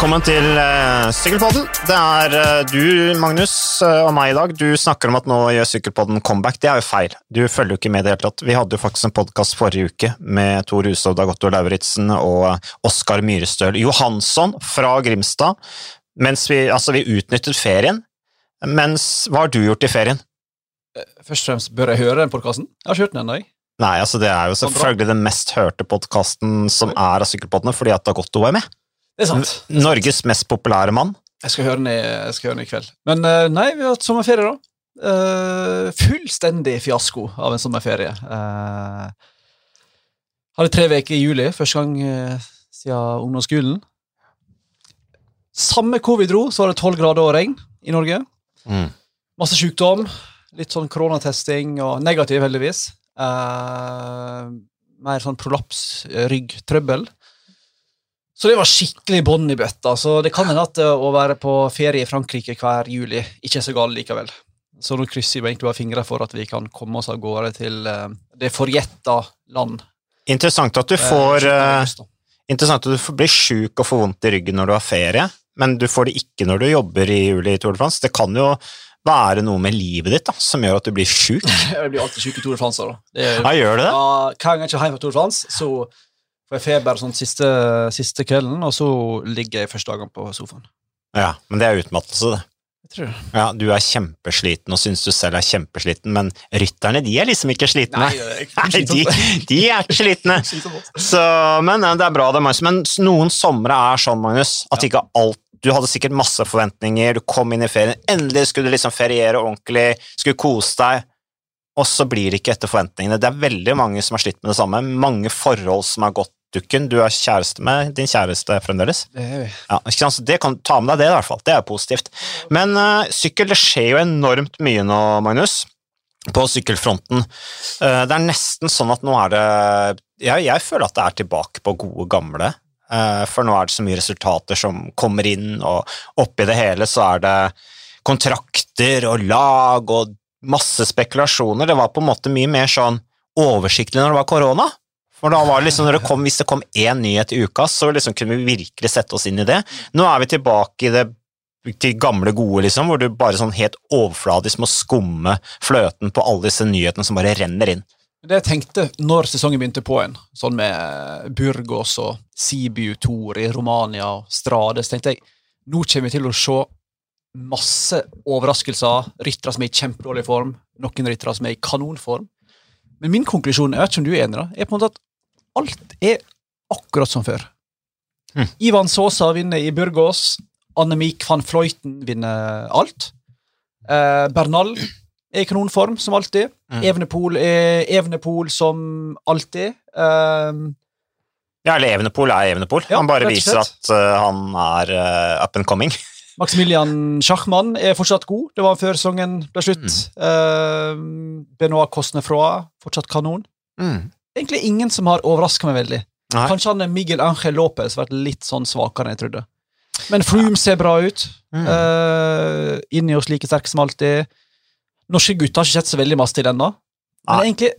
Velkommen til uh, Sykkelpodden. Det er uh, du, Magnus, uh, og meg i dag. Du snakker om at nå gjør Sykkelpodden comeback. Det er jo feil. Du følger jo ikke med i det hele tatt. Vi hadde jo faktisk en podkast forrige uke med Tor Hushovd, Dagotto Lauritzen og Oskar Myrestøl Johansson fra Grimstad. Mens vi, altså, vi utnyttet ferien. Mens hva har du gjort i ferien? Først og fremst, bør jeg høre den podkasten? Jeg har ikke hørt den ennå. Nei, altså det er jo selvfølgelig den mest hørte podkasten som er av Sykkelpoddene, fordi at Dagotto er med. Det er sant. Norges mest populære mann. Jeg skal høre den i, høre den i kveld. Men uh, nei, vi har hatt sommerferie, da. Uh, fullstendig fiasko av en sommerferie. Uh, hadde tre uker i juli, første gang siden ungdomsskolen. Samme hvor vi dro, så var det tolv grader og regn i Norge. Mm. Masse sykdom. Litt sånn koronatesting, og negativ, heldigvis. mer sånn prolaps, ryggtrøbbel. Så det var skikkelig bånn i bøtta. Så det kan hende at eh, å være på ferie i Frankrike hver juli ikke er så galt likevel. Så nå krysser vi egentlig bare fingrene for at vi kan komme oss av gårde til uh, det forjetta land. Interessant at du eh, får uh, Interessant at du blir sjuk og får vondt i ryggen når du har ferie, men du får det ikke når du jobber i juli i Tour de France. Det kan jo være noe med livet ditt da, som gjør at du blir sjuk. jeg blir alltid sjuk i Tour de France. Da. Det, ja, gjør du det? Ja, Hver gang jeg ikke er hjemme fra Tour de France, så får jeg feber sånn siste, siste, kvelden, og så ligger jeg første dagen på sofaen. Ja, men det er utmattelse, det. Jeg tror det. Ja, Du er kjempesliten og syns du selv er kjempesliten, men rytterne de er liksom ikke slitne. Nei, Nei de, de, er ikke slitne. Så, men det er bra, det, Magnus. Men noen somre er sånn, Magnus, at ikke alt du hadde sikkert masse forventninger, du kom inn i ferien, endelig skulle du liksom feriere ordentlig, skulle kose deg, og så blir det ikke etter forventningene. Det er veldig mange som har slitt med det samme, mange forhold som har gått dukken. Du er kjæreste med din kjæreste fremdeles. Det er vi. Ja, så det kan ta med deg det, i hvert fall. Det er positivt. Men uh, sykkel, det skjer jo enormt mye nå, Magnus. På sykkelfronten. Uh, det er nesten sånn at nå er det jeg, jeg, føler at det er tilbake på gode, gamle. Uh, for nå er det så mye resultater som kommer inn, og oppi det hele så er det kontrakter og lag og masse spekulasjoner. Det var på en måte mye mer sånn oversiktlig når det var korona. For da var det liksom, det kom, Hvis det kom én nyhet i uka, så liksom kunne vi virkelig sette oss inn i det. Nå er vi tilbake i det til gamle, gode, liksom, hvor du bare sånn helt overfladisk må skumme fløten på alle disse nyhetene som bare renner inn. Det jeg tenkte når sesongen begynte på en, sånn med Burgos og Sibiu Tour i Romania og Strade, tenkte jeg nå kommer vi til å se masse overraskelser. Ryttere som er i kjempedårlig form, noen ryttere som er i kanonform. Men min konklusjon jeg vet ikke om du er enig da, er på en måte at alt er akkurat som før. Mm. Ivan Sosa vinner i Burgos. Annemik van Fløyten vinner alt. Eh, Bernal er i kanonform, som alltid. Mm. Evenepool er Evenepool som alltid. Eh, ja, eller Evenepool er Evenepool. Ja, han bare viser at uh, han er uh, up and coming. Maximilian Schachmann er fortsatt god. Det var han før sesongen ble slutt. Mm. Eh, Benoit Cosnefroa fortsatt kanon. Mm egentlig ingen som har overraska meg veldig. Nei. Kanskje han Miguel Angel Lopez vært litt sånn svakere enn jeg trodde. Men Froome ser bra ut. Mm. Uh, inni oss like sterk som alltid. Norske gutter har ikke sett så veldig masse til ennå. Men egentlig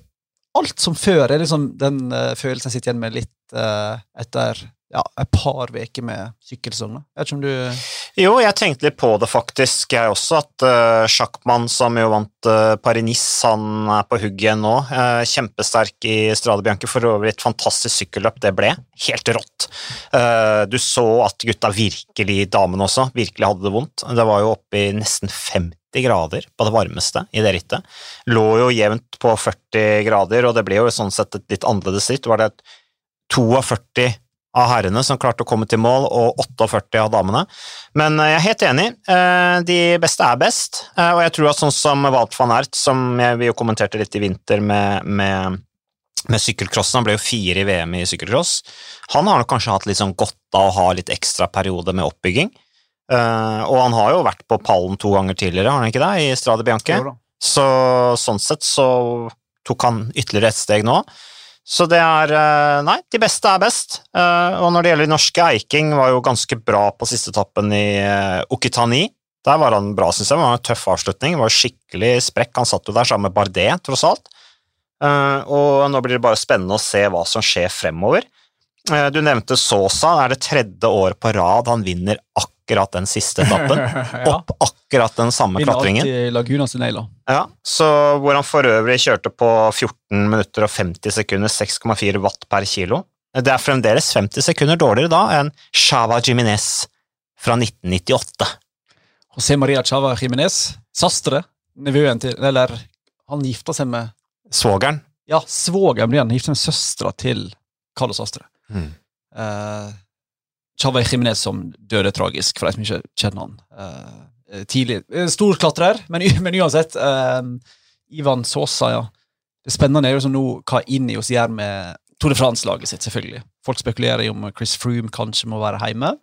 alt som før er liksom den uh, følelsen jeg sitter igjen med litt uh, etter ja, et par uker med sykkelsesong. Jeg vet ikke om du Jo, jeg tenkte litt på det faktisk, jeg også, at uh, Sjakkmann, som jo vant uh, Paris-Nice, han er på hugget nå. Uh, kjempesterk i Strade Bianche, for øvrig et fantastisk sykkelløp det ble. Helt rått. Uh, du så at gutta virkelig, damene også, virkelig hadde det vondt. Det var jo oppe i nesten 50 grader på det varmeste i det rittet. Lå jo jevnt på 40 grader, og det ble jo sånn sett et litt annerledes ritt. Var det 42 av herrene som klarte å komme til mål, og 48 av damene. Men eh, jeg er helt enig. Eh, de beste er best, eh, og jeg tror at sånn som Walt van Ert, som vi jo kommenterte litt i vinter med, med, med sykkelcrossen, han ble jo fire i VM i sykkelcross, han har nok kanskje hatt litt sånn godt av å ha litt ekstra periode med oppbygging. Og han har jo vært på pallen to ganger tidligere, har han ikke det, i Strade Bianche? Så sånn sett så tok han ytterligere et steg nå. Så det er eh, Nei, de beste er best. Eh, og når det gjelder de norske, Eiking var jo ganske bra på siste etappen i eh, Okitani. Der var han bra, syns jeg. Det var en tøff avslutning. Det var skikkelig sprekk. Han satt jo der sammen med Bardet, tross alt. Og nå blir det bare spennende å se hva som skjer fremover. Eh, Du nevnte Sosa. Det er det tredje år på rad han vinner akkurat den siste etappen. ja. Opp akkurat den samme Vinner klatringen. Laguna. Ja, så hvor han for øvrig kjørte på 14 minutter og 50 sekunder, 6,4 watt per kilo. Det er fremdeles 50 sekunder dårligere da enn Chava Jiminez fra 1998. José Maria Chava Jimenez, sastre, nevøen til Eller han gifta seg med Svogeren. Ja, svogeren blir han. Gifta seg med søstera til Carlos Sastre. Mm. Uh, Chava Jimenez som døde tragisk, for de som ikke kjenner han. Uh, tidlig. Eh, Stor klatrer, men, men uansett. Uh, Ivan Sosa, ja. Det spennende er jo som nå hva Ineos gjør med Tour de France-laget sitt, selvfølgelig. Folk spekulerer i om Chris Froome kanskje må være hjemme.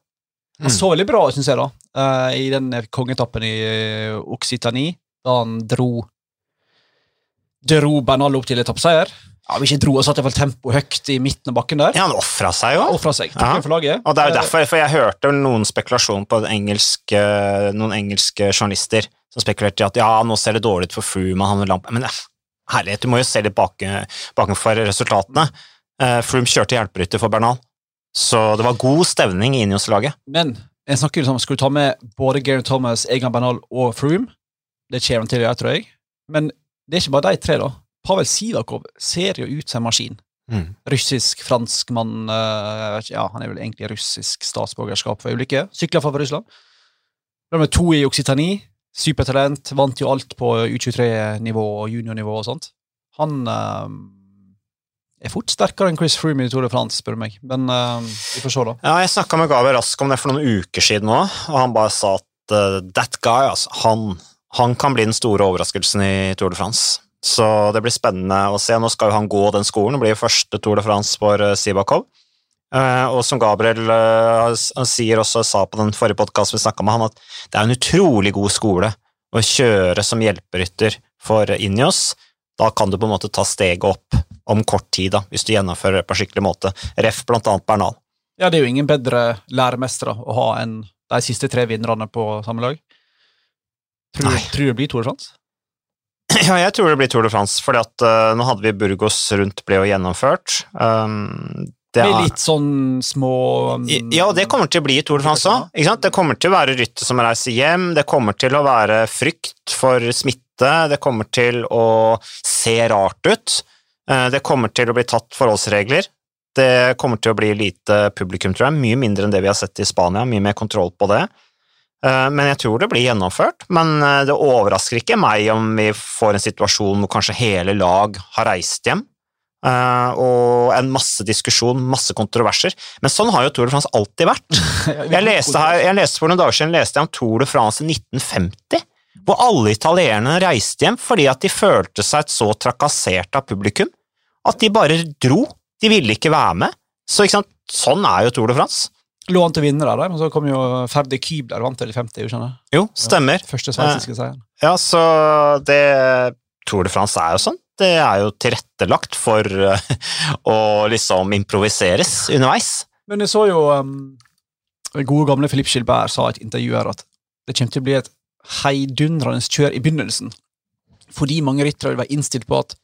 Han Mm. så veldig bra ut, syns jeg, da, uh, i den kongetappen i eh, Occitanie, da han dro Dro Bernal opp til etappeseier. Ja, vi ikke dro og satte tempoet høyt i midten av bakken der. Ja, han ofra seg jo. Ofra seg. Ja. for laget. Og det er jo Eh, derfor, for jeg hørte noen spekulasjon på engelske, noen engelske journalister som spekulerte i at ja, nå ser det dårlig ut for Froome, han har lampe Men eh, herlighet, du må jo se litt bak, bakenfor resultatene. Eh, Froome kjørte hjelperytter for Bernal, så det var god stevning i Ineos-laget. Men jeg snakker liksom, skal du ta med både Gary Thomas, Egan Bernal og Froome? Det kommer han til å gjøre, tror jeg. Men det er ikke bare de tre, da. Pavel Sivakov ser jo ut som en maskin. Mm. Russisk, franskmann vet ikke, Ja, han er vel egentlig russisk statsborgerskap for øyeblikket. Sykler fra Russland. Ble med to i Occitanie. Supertalent. Vant jo alt på U23-nivå og juniornivå og sånt. Han eh, er fort sterkere enn Chris Froome i Tour de France, spør du meg. Men eh, vi får se, da. Ja, jeg snakka med Gabriel Rask om det for noen uker siden òg, og han bare sa at uh, that guy, altså, han, han kan bli den store overraskelsen i Tour de France. Så det blir spennende å se. Nå skal jo han gå den skolen, det blir første Tour de France for Sibakov. Eh, og som Gabriel eh, sier også, sa på den forrige podkasten vi snakka med han, at det er en utrolig god skole å kjøre som hjelperytter for Injos. Da kan du på en måte ta steget opp om kort tid, da, hvis du gjennomfører det på en skikkelig måte. Ref blant annet Bernal. Ja, det er jo ingen bedre læremestere å ha enn de siste tre vinnerne på samme lag. Tror, tror du det blir Tour de France? Ja, jeg tror det blir Tour de France, fordi at eh, nå hadde vi Burgos rundt ble jo gjennomført. Um, det Med litt sånn små um, Ja, det kommer til å bli Tour de France òg. Det kommer til å være rytter som reiser hjem, det kommer til å være frykt for smitte, det kommer til å se rart ut, Uh, det kommer til å bli tatt forholdsregler. Det kommer til å bli lite publikum, tror jeg. Mye mindre enn det vi har sett i Spania. Mye mer kontroll på det. Eh, Men jeg tror det blir gjennomført. Men eh, det overrasker ikke meg om vi får en situasjon hvor kanskje hele lag har reist hjem. eh, Og en masse diskusjon, masse kontroverser. Men sånn har jo Tour de France alltid vært. Jeg leste, her, jeg leste For noen dager siden leste jeg om Tour de France i 1950, hvor alle italienerne reiste hjem fordi at de følte seg så trakassert av publikum at de bare dro. De ville ikke være med. Så ikke sånn er jo Tour de France. Lå an til å vinne der, men så kom jo Ferdi Kybler vant i 50, skjønner jeg. Jo, stemmer. Første sveitsiske seieren. Ja, så det Tour de France er jo sånn. Det er jo tilrettelagt for eh, å liksom improviseres underveis. Men jeg så jo um, gode gamle Philippe Gilbert sa i et intervju her at det kommer til å bli et heidundrende kjør i begynnelsen. Fordi mange ryttere vil være innstilt på at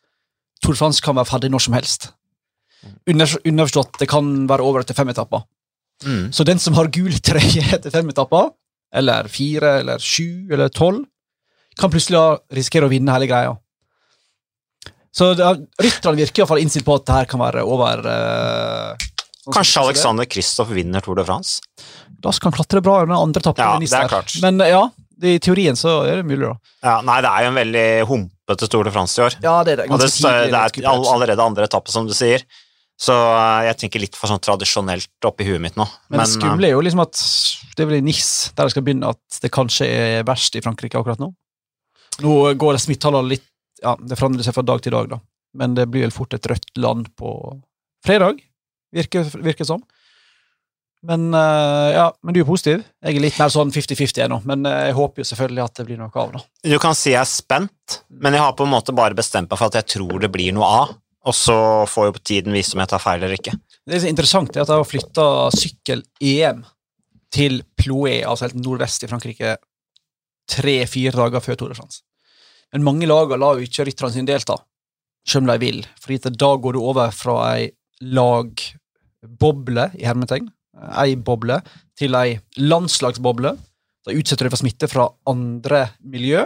Tour de France kan være ferdig når som helst. Under, underforstått det kan være over etter fem etapper. Mm. Så den som har gul trøye etter fem etapper, eller fire, eller sju, eller tolv, kan plutselig risikere å vinne hele greia. Så er- rytterne virker iallfall innstilt på at det her kan være over. eh, Kanskje Alexander Kristoff vinner Tour de France? Da skal han klatre bra i den andre etappen. Ja, det er klart. Men eh, ja, i teorien så er det mulig, da. Ja, nei, det er jo en veldig humpete Tour de France i år. Ja, det er det. Og det, Ganske tidlig. det er all, allerede andre etappe, som du sier. Så eh, jeg tenker litt for sånn tradisjonelt oppi huet mitt nå. Men det skumle er jo liksom at det er vel i Nis der det skal begynne, at det kanskje er verst i Frankrike akkurat nå. Nå går smittetallene litt Ja, det forandrer seg fra dag til dag, da. Men det blir vel fort et rødt land på fredag, virker det som. Men eh, ja, men du er positiv. Jeg er litt mer sånn 50-50 ennå, men eh, jeg håper jo selvfølgelig at det blir noe av, da. eh, du kan si jeg er spent, men jeg har på en måte bare bestemt meg for at jeg tror det blir noe av. Og så får jo tiden vise om jeg tar feil eller ikke. Det som er interessant, er at jeg har flytta sykkel-EM til Ploé, altså helt nordvest i Frankrike, tre-fire dager før Tour de France. Men mange lager lar jo ikke rytterne sine delta, selv om de vil, fordi da går du over fra ei lagboble, i hermetegn, ei boble, til ei landslagsboble. Da utsetter du for smitte fra andre miljø.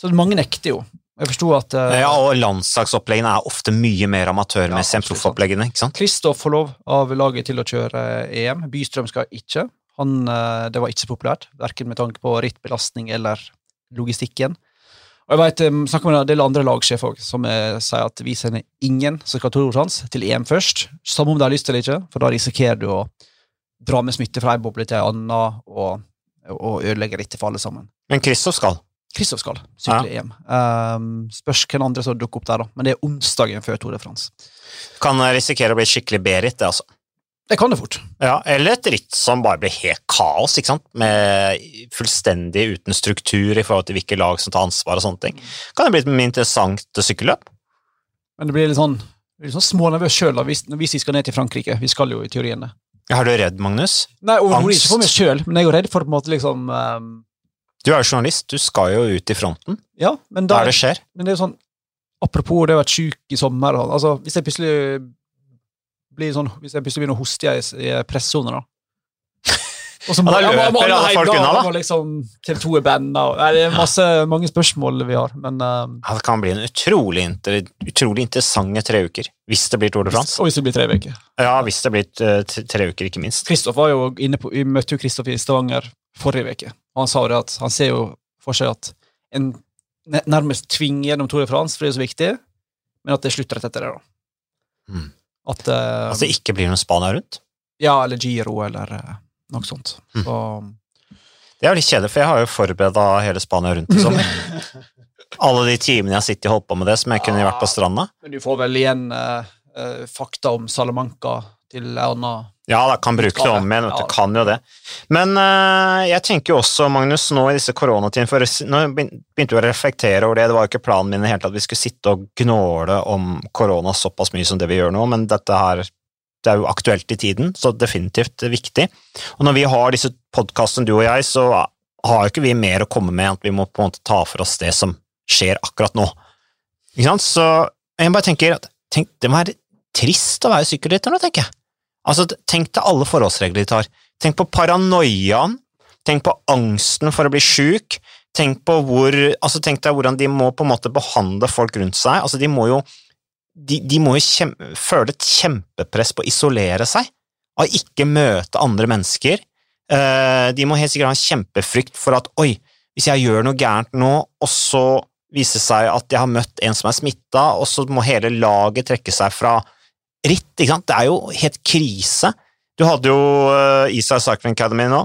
Så mange nekter jo. Jeg forsto at uh, Ja, og landslagsoppleggene er ofte mye mer amatørmessige Ja, enn proffoppleggene. ikke sant? Kristoff får lov av laget til å kjøre EM. Bystrøm skal ikke. Han, uh, det var ikke så populært, verken med tanke på rittbelastning eller logistikken. Og jeg vet, um, snakker med en del andre lagsjefer også, som sier at vi sender ingen som skal ha Tour til EM først. Samme om de har lyst eller ikke, for da risikerer du å dra med smitte fra ei boble til ei anna og, og ødelegge rittet for alle sammen. Men Kristoff skal. Kristoff skal sykle EM. Um, spørs hvem andre som dukker opp der, da. Men det er onsdagen før Tour de France. Kan risikere å bli skikkelig B-ritt, det, altså. Det kan det fort. Ja, eller et ritt som bare blir helt kaos, ikke sant? med fullstendig uten struktur i forhold til hvilke lag som tar ansvar og sånne ting. Kan det bli et interessant sykkelløp? Men det blir litt sånn, litt sånn smånervøs sjøl hvis, hvis vi skal ned til Frankrike. Vi skal jo i teorien det. Er du redd, Magnus? Nei, overhodet ikke for meg sjøl, men jeg er jo redd for på en måte liksom ehm, Du er jo journalist, du skal jo ut i fronten. Ja, men, Hva da, er det skjer? men det er jo sånn Apropos det å vært sjuk i sommer altså, Hvis jeg plutselig blir sånn Hvis jeg plutselig begynner å hoste i, i pressesone, da og så må, Ja, da jeg må- må løper alle folk unna, da. liksom, TV 2 er banda Det er masse, mange spørsmål vi har, men ehm, Ja, det kan bli en utrolig, inter, utrolig interessante tre uker. Hvis det blir Tour de France. Og hvis det blir tre uker. Ja, hvis det blir eh, tre uker, ikke minst. Kristoff var jo inne på Vi møtte jo Kristoff i Stavanger forrige uke, han sa det at han ser jo for seg at en nærmest tvinger gjennom Tour de France, for det er så viktig, men at det slutter rett etter det, da. Mm. At uh, At det ikke blir noen Spania rundt. Ja, eller Giro, eller uh, noe sånt. Mm. Så Det er jo litt kjedelig, for jeg har jo forberedt hele Spania rundt i sommer. Alle de timene jeg har sittet og holdt på med det, som jeg kunne vært på stranda. Men du får vel igjen uh, fakta om Salamanca til en annen Ja, da kan bruke det om igjen, du. Ja. Kan jo det. Men uh, jeg tenker jo også, Magnus, nå i disse koronatidene for Nå begynte vi å reflektere over det. Det var jo ikke planen min i det hele tatt at vi skulle sitte og gnåle om korona såpass mye som det vi gjør nå, men dette her det er jo aktuelt i tiden, så definitivt viktig. Og når vi har disse podkastene, du og jeg, så har jo ikke vi mer å komme med enn at vi må på en måte ta for oss det som skjer akkurat nå. Ikke sant? Så jeg bare tenker at tenk, det må være trist å være sykkelrytter nå, tenker jeg. Altså, tenk til alle forholdsregler de tar. Tenk på paranoiaen, tenk på angsten for å bli sjuk, tenk på hvor altså Tenk deg hvordan de må på en måte behandle folk rundt seg. Altså, de må jo de, de må jo kjempe, føle et kjempepress på å isolere seg, av ikke møte andre mennesker. Eh, de må helt sikkert ha en kjempefrykt for at oi, hvis jeg gjør noe gærent nå, og så viser det seg at jeg har møtt en som er smitta, og så må hele laget trekke seg fra ritt, ikke sant? Det er jo helt krise. Du hadde jo uh, Israel Cycling Academy nå,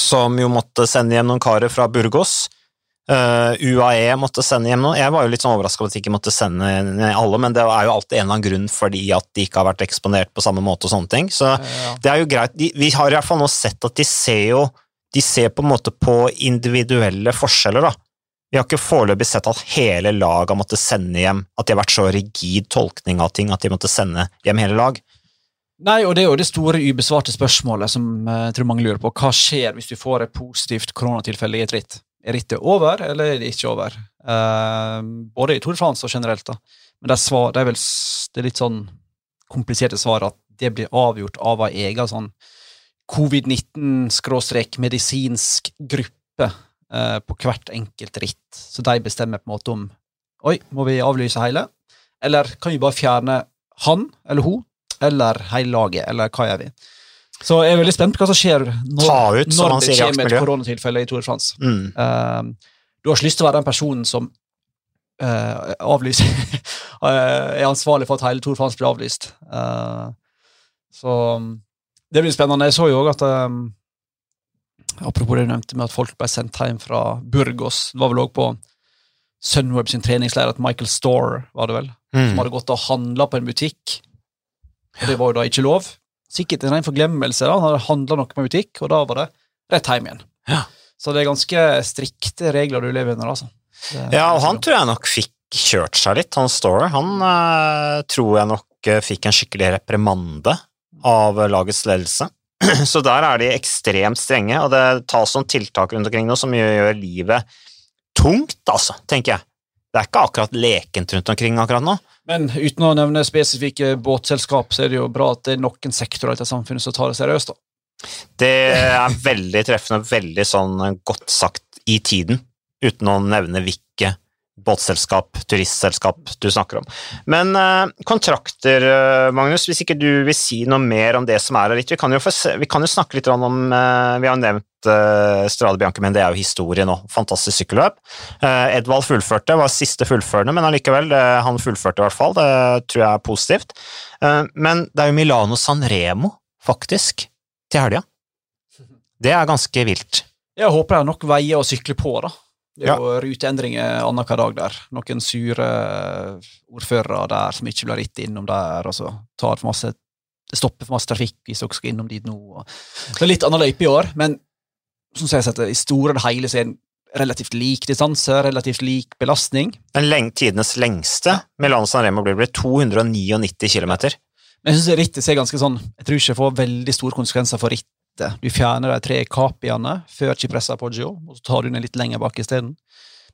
som jo måtte sende hjem noen karer fra Burgos. Uh, UAE måtte sende hjem noe. Jeg var jo litt sånn overraska over at de ikke måtte sende alle, men det er jo alltid en eller annen grunn fordi at de ikke har vært eksponert på samme måte og sånne ting. Så ja. det er jo greit. De, vi har i hvert fall nå sett at de ser jo De ser på en måte på individuelle forskjeller, da. Vi har ikke foreløpig sett at hele laget har måttet sende hjem, at de har vært så rigid tolkning av ting at de måtte sende hjem hele lag. Nei, og det er jo det store ubesvarte spørsmålet som eh, jeg tror mange lurer på. Hva skjer hvis du får et positivt koronatilfelle i et ritt? Er rittet over, eller er det ikke over? Eh, både i Tour de France og generelt, da. Men det er, svar, det er vel det er litt sånn kompliserte svar at det blir avgjort av ei egen sånn covid-19-medisinsk gruppe eh, på hvert enkelt ritt. Så de bestemmer på en måte om Oi, må vi avlyse hele? Eller kan vi bare fjerne han eller hun, eller hele laget, eller hva gjør vi? Så jeg er veldig spent på hva som skjer når, ut, når det kommer et koronatilfelle i Tour de France. Mm. Uh, du har ikke lyst til å være den personen som uh, avlyser uh, Er ansvarlig for at hele Tour de France blir avlyst. Så det blir spennende. Jeg så jo òg at eh, Apropos det du nevnte med at folk ble sendt hjem fra Burgos. Det var vel òg på Sunweb sin treningsleir at Michael Store var det vel, som Mm. hadde gått og handla på en butikk. Og det var jo da ikke lov. Sikkert en ren forglemmelse. da, Han hadde handla noe på en butikk, og da var det rett hjem igjen. Ja. Så det er ganske strikte regler du lever under, altså. Ja, og han tror jeg nok fikk kjørt seg litt, han Store. Han eh, tror jeg nok eh, fikk en skikkelig reprimande av lagets ledelse. Så der er de ekstremt strenge, og det tas noen tiltak rundt omkring nå som gjør, livet tungt, altså, tenker jeg. Det er ikke akkurat lekent rundt omkring akkurat nå. Men uten å nevne spesifikke båtselskap, så er det jo bra at det er noen sektorer i dette samfunnet som tar det seriøst. da. Det er veldig treffende veldig sånn godt sagt i tiden, uten å nevne hvilke båtselskap, turistselskap du snakker om. Men eh, kontrakter, eh, Magnus, hvis ikke du vil si noe mer om det som er her litt, vi kan jo, vi kan jo snakke litt om eh, Vi har nevnt eh, Strade Bianche, men det er jo historie nå. Fantastisk sykkelløp. Eh, Edvald fullførte, var siste fullførende, men allikevel, det, han fullførte i hvert fall. Det tror jeg er positivt. Eh, men det er jo Milano Sanremo, faktisk, til helga. Det er ganske vilt. Jeg håper det er nok veier å sykle på, da. Det er Ja. jo ruteendringer annenhver dag der. Noen sure ordførere der som ikke blir ritt innom der, og så tar for masse det stopper for masse trafikk hvis dere skal innom dit nå. Og. Det er litt annen løype i år, men som jeg at i store og hele så er det en relativt lik distanse, relativt lik belastning. Den leng tidenes lengste mellom San Remo blir 299 km. Men jeg syns rittet ser ganske sånn Jeg tror ikke det får veldig store konsekvenser for rittet. Du fjerner de tre capiene før Cipressa Poggio, og så tar du den litt lenger bak isteden.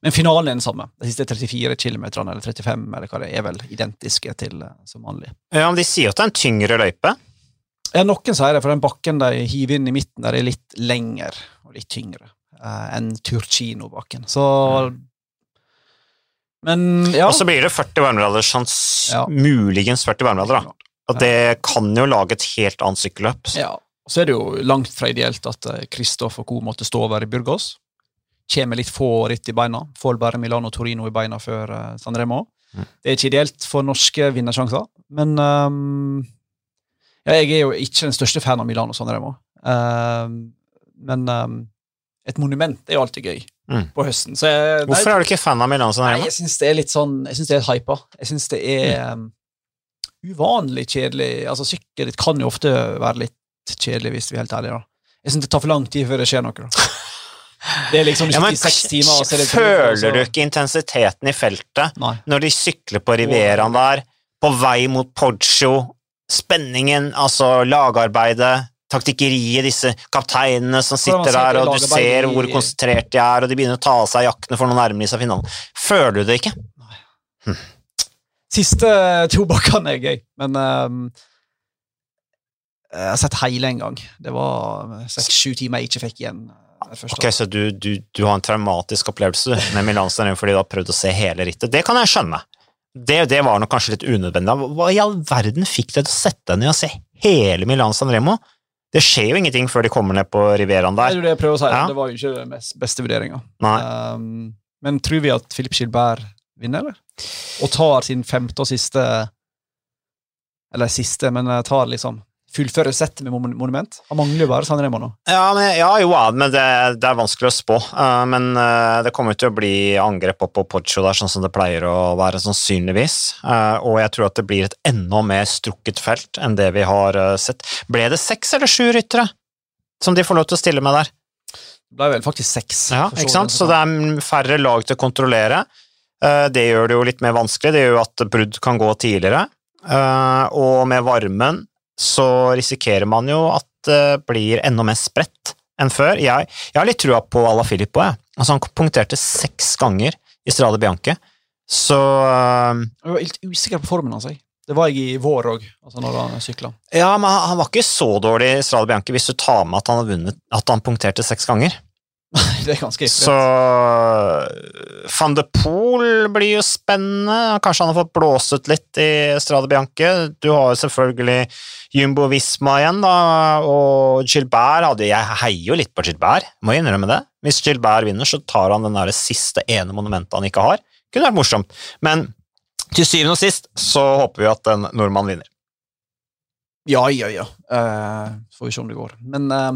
Men finalen er den samme. De siste 34 km, eller 35, eller hva det er, er vel identiske til eh, som vanlig. Ja, men De sier jo at det er en tyngre løype. Ja, noen sier det, for den bakken de hiver inn i midten, der er litt lengre og litt tyngre eh, enn Turcino-bakken. Så Men ja. Og så blir det 40 varmegrader, sjans, Ja. muligens 40 varmegrader. da. Og det kan jo lage et helt annet sykkelløp. Ja, så er det jo langt fra ideelt at Kristoff og co. måtte stå over i Burgos. Kommer litt få ritt i beina. Får bare Milano og Torino i beina før Sanremo. Mm. Det er ikke ideelt for norske vinnersjanser, men um, ja, Jeg er jo ikke den største fan av Milano og San Remo, Ehm, men um, et monument er jo alltid gøy Mm. på høsten. Så jeg, Hvorfor er du ikke fan av Milano Sanremo? Nei, jeg syns det er litt sånn Jeg synes det er hypa. Jeg syns det er um, uvanlig kjedelig. Altså, sykkelritt kan jo ofte være litt kjedelig, hvis vi er helt ærlige. da. Jeg syns det tar for lang tid før det skjer noe. da. Det er liksom 26 Ja, timer, og så er Føler du ikke intensiteten i feltet Nei. når de sykler på Rivieraen der, på vei mot Poggio? Spenningen, altså lagarbeidet, taktikkeriet, disse kapteinene som sitter der, og du ser hvor konsentrert de er, og de begynner å ta av seg jakkene for å nærmere seg finalen. Føler du det ikke? Nei. Siste to bakkene er gøy, men um, jeg har sett hele en gang. Det var seks-sju timer jeg ikke fikk igjen. eh. Ok, Så du, du, du har en traumatisk opplevelse med Milan San fordi du har prøvd å se hele rittet. Det kan jeg skjønne. Det, det var nok kanskje litt unødvendig. Hva i all verden fikk deg til å sette deg ned og se hele Milan San Remo? Det skjer jo ingenting før de kommer ned på Rivieraen Det er jo det jeg prøver å si. Ja. Det var jo ikke den beste vurderinga. Um, men tror vi at Philip Gilbert vinner, eller? Og tar sin femte og siste Eller siste, men eh, tar liksom Fullfører settet med monument. Han mangler jo bare San Remo nå. Ja, men, ja jo, men det, det er vanskelig å spå. Eh, men eh, det kommer til å bli angrep opp på Poggio der, sånn som det pleier å være, sannsynligvis. Eh, og jeg tror at det blir et enda mer strukket felt enn det vi har sett. Ble det seks eller sju ryttere som de får lov til å stille med der? Det ble vel faktisk seks. Ja, ikke sant? Så det er færre lag til å kontrollere. Det gjør det jo litt mer vanskelig. Det gjør jo at brudd kan gå tidligere. Og med varmen så risikerer man jo at det blir enda mer spredt enn før. Jeg, jeg har litt trua på Ala Filippo, jeg. Altså, han punkterte seks ganger i Strade Bianche. Så eh, Jeg var litt usikker på formen hans. jeg. Det var jeg i vår òg, altså når han sykla. Ja, men han var ikke så dårlig i Strade Bianche hvis du tar med at han har vunnet At han punkterte seks ganger. Det er ganske ekkelt. Så van de Poel blir jo spennende. Kanskje han har fått blåst ut litt i Strade Bianche. Du har jo selvfølgelig Jumbo Visma igjen, da, og Gilbert hadde Jeg heier jo litt på Gilbert, må jeg innrømme det. Hvis Gilbert vinner, så tar han den der siste ene monumentet han ikke har. Kunne vært morsomt. Men til syvende og sist så håper vi at en nordmann vinner. Ja, ja, ja. Uh, får vi se om det går. Men eh,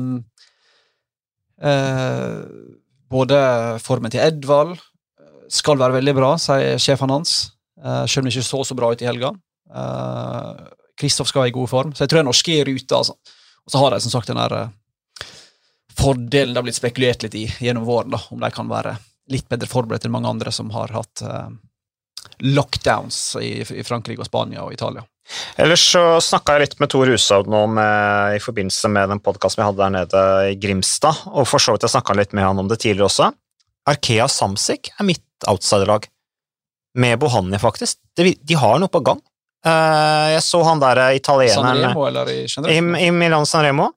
både formen til Edvald eh, skal være veldig bra, sier sjefen hans. Uh, selv om det ikke så så bra ut i helga. Kristoff skal være i god form, så jeg tror de er norske i rute. Altså. Og så har de som sagt den der eh, fordelen det har blitt spekulert litt i gjennom våren, da, om de kan være litt bedre forberedt enn mange andre som har hatt eh, lockdowns i, i Frankrike og Spania og Italia. Ellers så snakka jeg litt med Tor Hushovd nå med, i forbindelse med den podkasten vi hadde der nede i Grimstad, og for så vidt jeg snakka litt med han om det tidligere også. Arkea Samsic er mitt outsiderlag. med Bohania, faktisk. De, de har noe på gang. Eh, jeg så han der italieneren Remo eller i i, generelt? i Milan San Remo.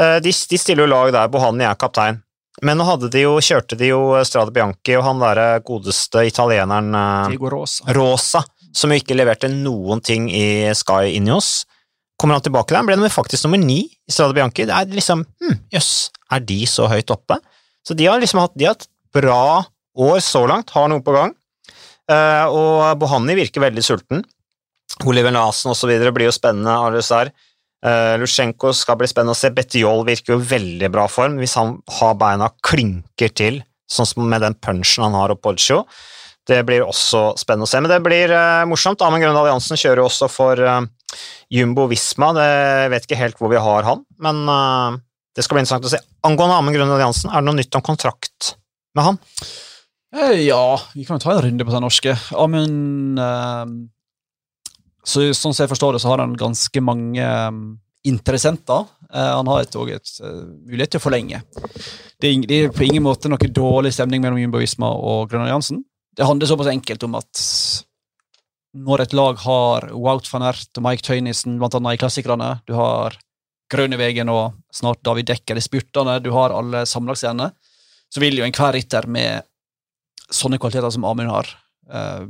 Eh, de, de stiller jo lag der, Bohania er kaptein. Men nå hadde de jo, kjørte de jo Strade Bianchi og han derre godeste italieneren eh, Diego Rosa. Rosa, som jo ikke leverte noen ting i Sky Inios. Kommer han tilbake der, ble de faktisk nummer ni i Strade Bianchi. Det er liksom hm, Jøss, er de så høyt oppe? Så de har liksom hatt, de har hatt bra år så langt, har noe på gang. Uh, og Bohani virker veldig sulten. Oliver Nasen osv. blir jo spennende. Alusar. Uh, Lusjenko skal bli spennende å se. Betjol virker jo veldig bra form hvis han har beina klinker til, sånn som med den punchen han har opp Poggio. Det blir også spennende å se. Men det blir uh, morsomt. Amund Grønn Alliansen kjører jo også for uh, Jumbo Visma. Det jeg vet ikke helt hvor vi har han, men uh, det skal bli interessant å se. Angående Amund Grønn Alliansen, er det noe nytt om kontrakt med han? Ja, vi kan jo ta en runde på den norske. Amund så, Sånn som jeg forstår det, så har han ganske mange interessenter. Han har et, et mulighet til å forlenge. Det er, det er på ingen måte noe dårlig stemning mellom Jumbo Visma og Grønn Alliansen. Det handler såpass enkelt om at når et lag har Wout van Ert og Mike Tøynissen, blant annet i klassikerne, du har Grønnevegen og snart David Dekker i spurtene, du har alle sammenlagtsstjernene, så vil jo enhver rytter med sånne kvaliteter som Amund har, eh,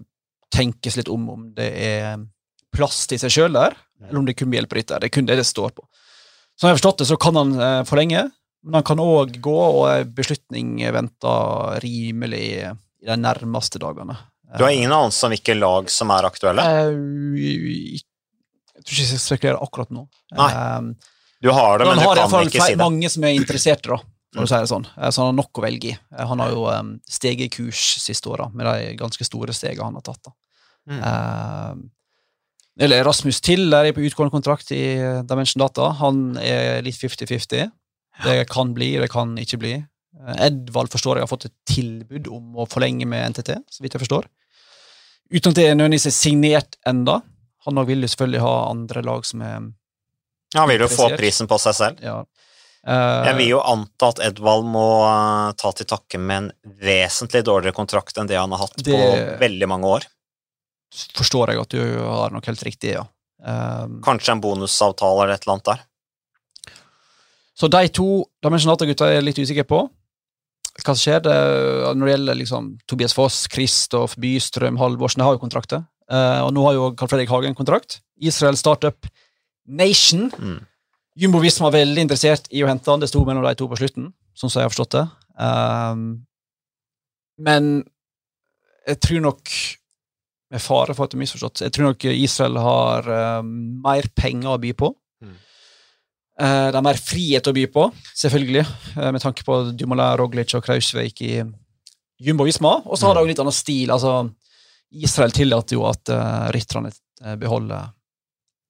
tenkes litt om om det er plass til seg sjøl der, eller om det kun blir hjelperytter. Det er kun det det står på. Som jeg har forstått det, så kan han eh, forlenge, men han kan òg gå, og beslutning venter rimelig i de nærmeste dagene. Du har ingen anelse om hvilke lag som er aktuelle? Eh, Jeg tror ikke jeg skal spekulere akkurat nå. Nei, Eh, Du har det, men men du kan ikke si det. mange som er interesserte, da, for å si det sånn. Eh, Så han har nok å velge i. Han har jo steget i kurs siste åra, med de ganske store stegene han har tatt. da. Mm. Eller Rasmus Tiller er på utgående kontrakt i Dimension Data. Han er litt 50-50. Det kan bli, det kan ikke bli. Eh, Edvald forstår jeg har fått et tilbud om å forlenge med NTT, så vidt jeg forstår. Uten at det er nødvendigvis er signert enda. Han òg vil jo selvfølgelig ha andre lag som er Han vil jo få prisen på seg selv. ja. Uh, Jeg vil jo anta at Edvald må eh, ta til takke med en vesentlig dårligere kontrakt enn det han har hatt på veldig mange år. forstår jeg at du har nok helt riktig, ja. Uh, Kanskje en bonusavtale eller et eller annet der. Så de to Dimension Data-gutta er jeg litt usikker på. Hva skjer det, når det gjelder liksom, Tobias Foss, Kristoff, Bystrøm, Halvorsen, de har jo kontrakter. Eh, og nå har jo Carl Fredrik Hagen kontrakt. Israel Startup Nation. Mm. Jumbo Visma var veldig interessert i å hente han. Det sto mellom de to på slutten, sånn som jeg har forstått det. Um, men jeg tror nok, med fare for at det er misforstått, jeg tror nok Israel har um, mer penger å by på. Mm. er mer frihet å by på, selvfølgelig, eh, med tanke på Dumoulin, Roglic og Krausveik i Jumbo Visma. Og så har de jo litt annen stil. altså Israel tillater jo at uh, rytterne eh, beholder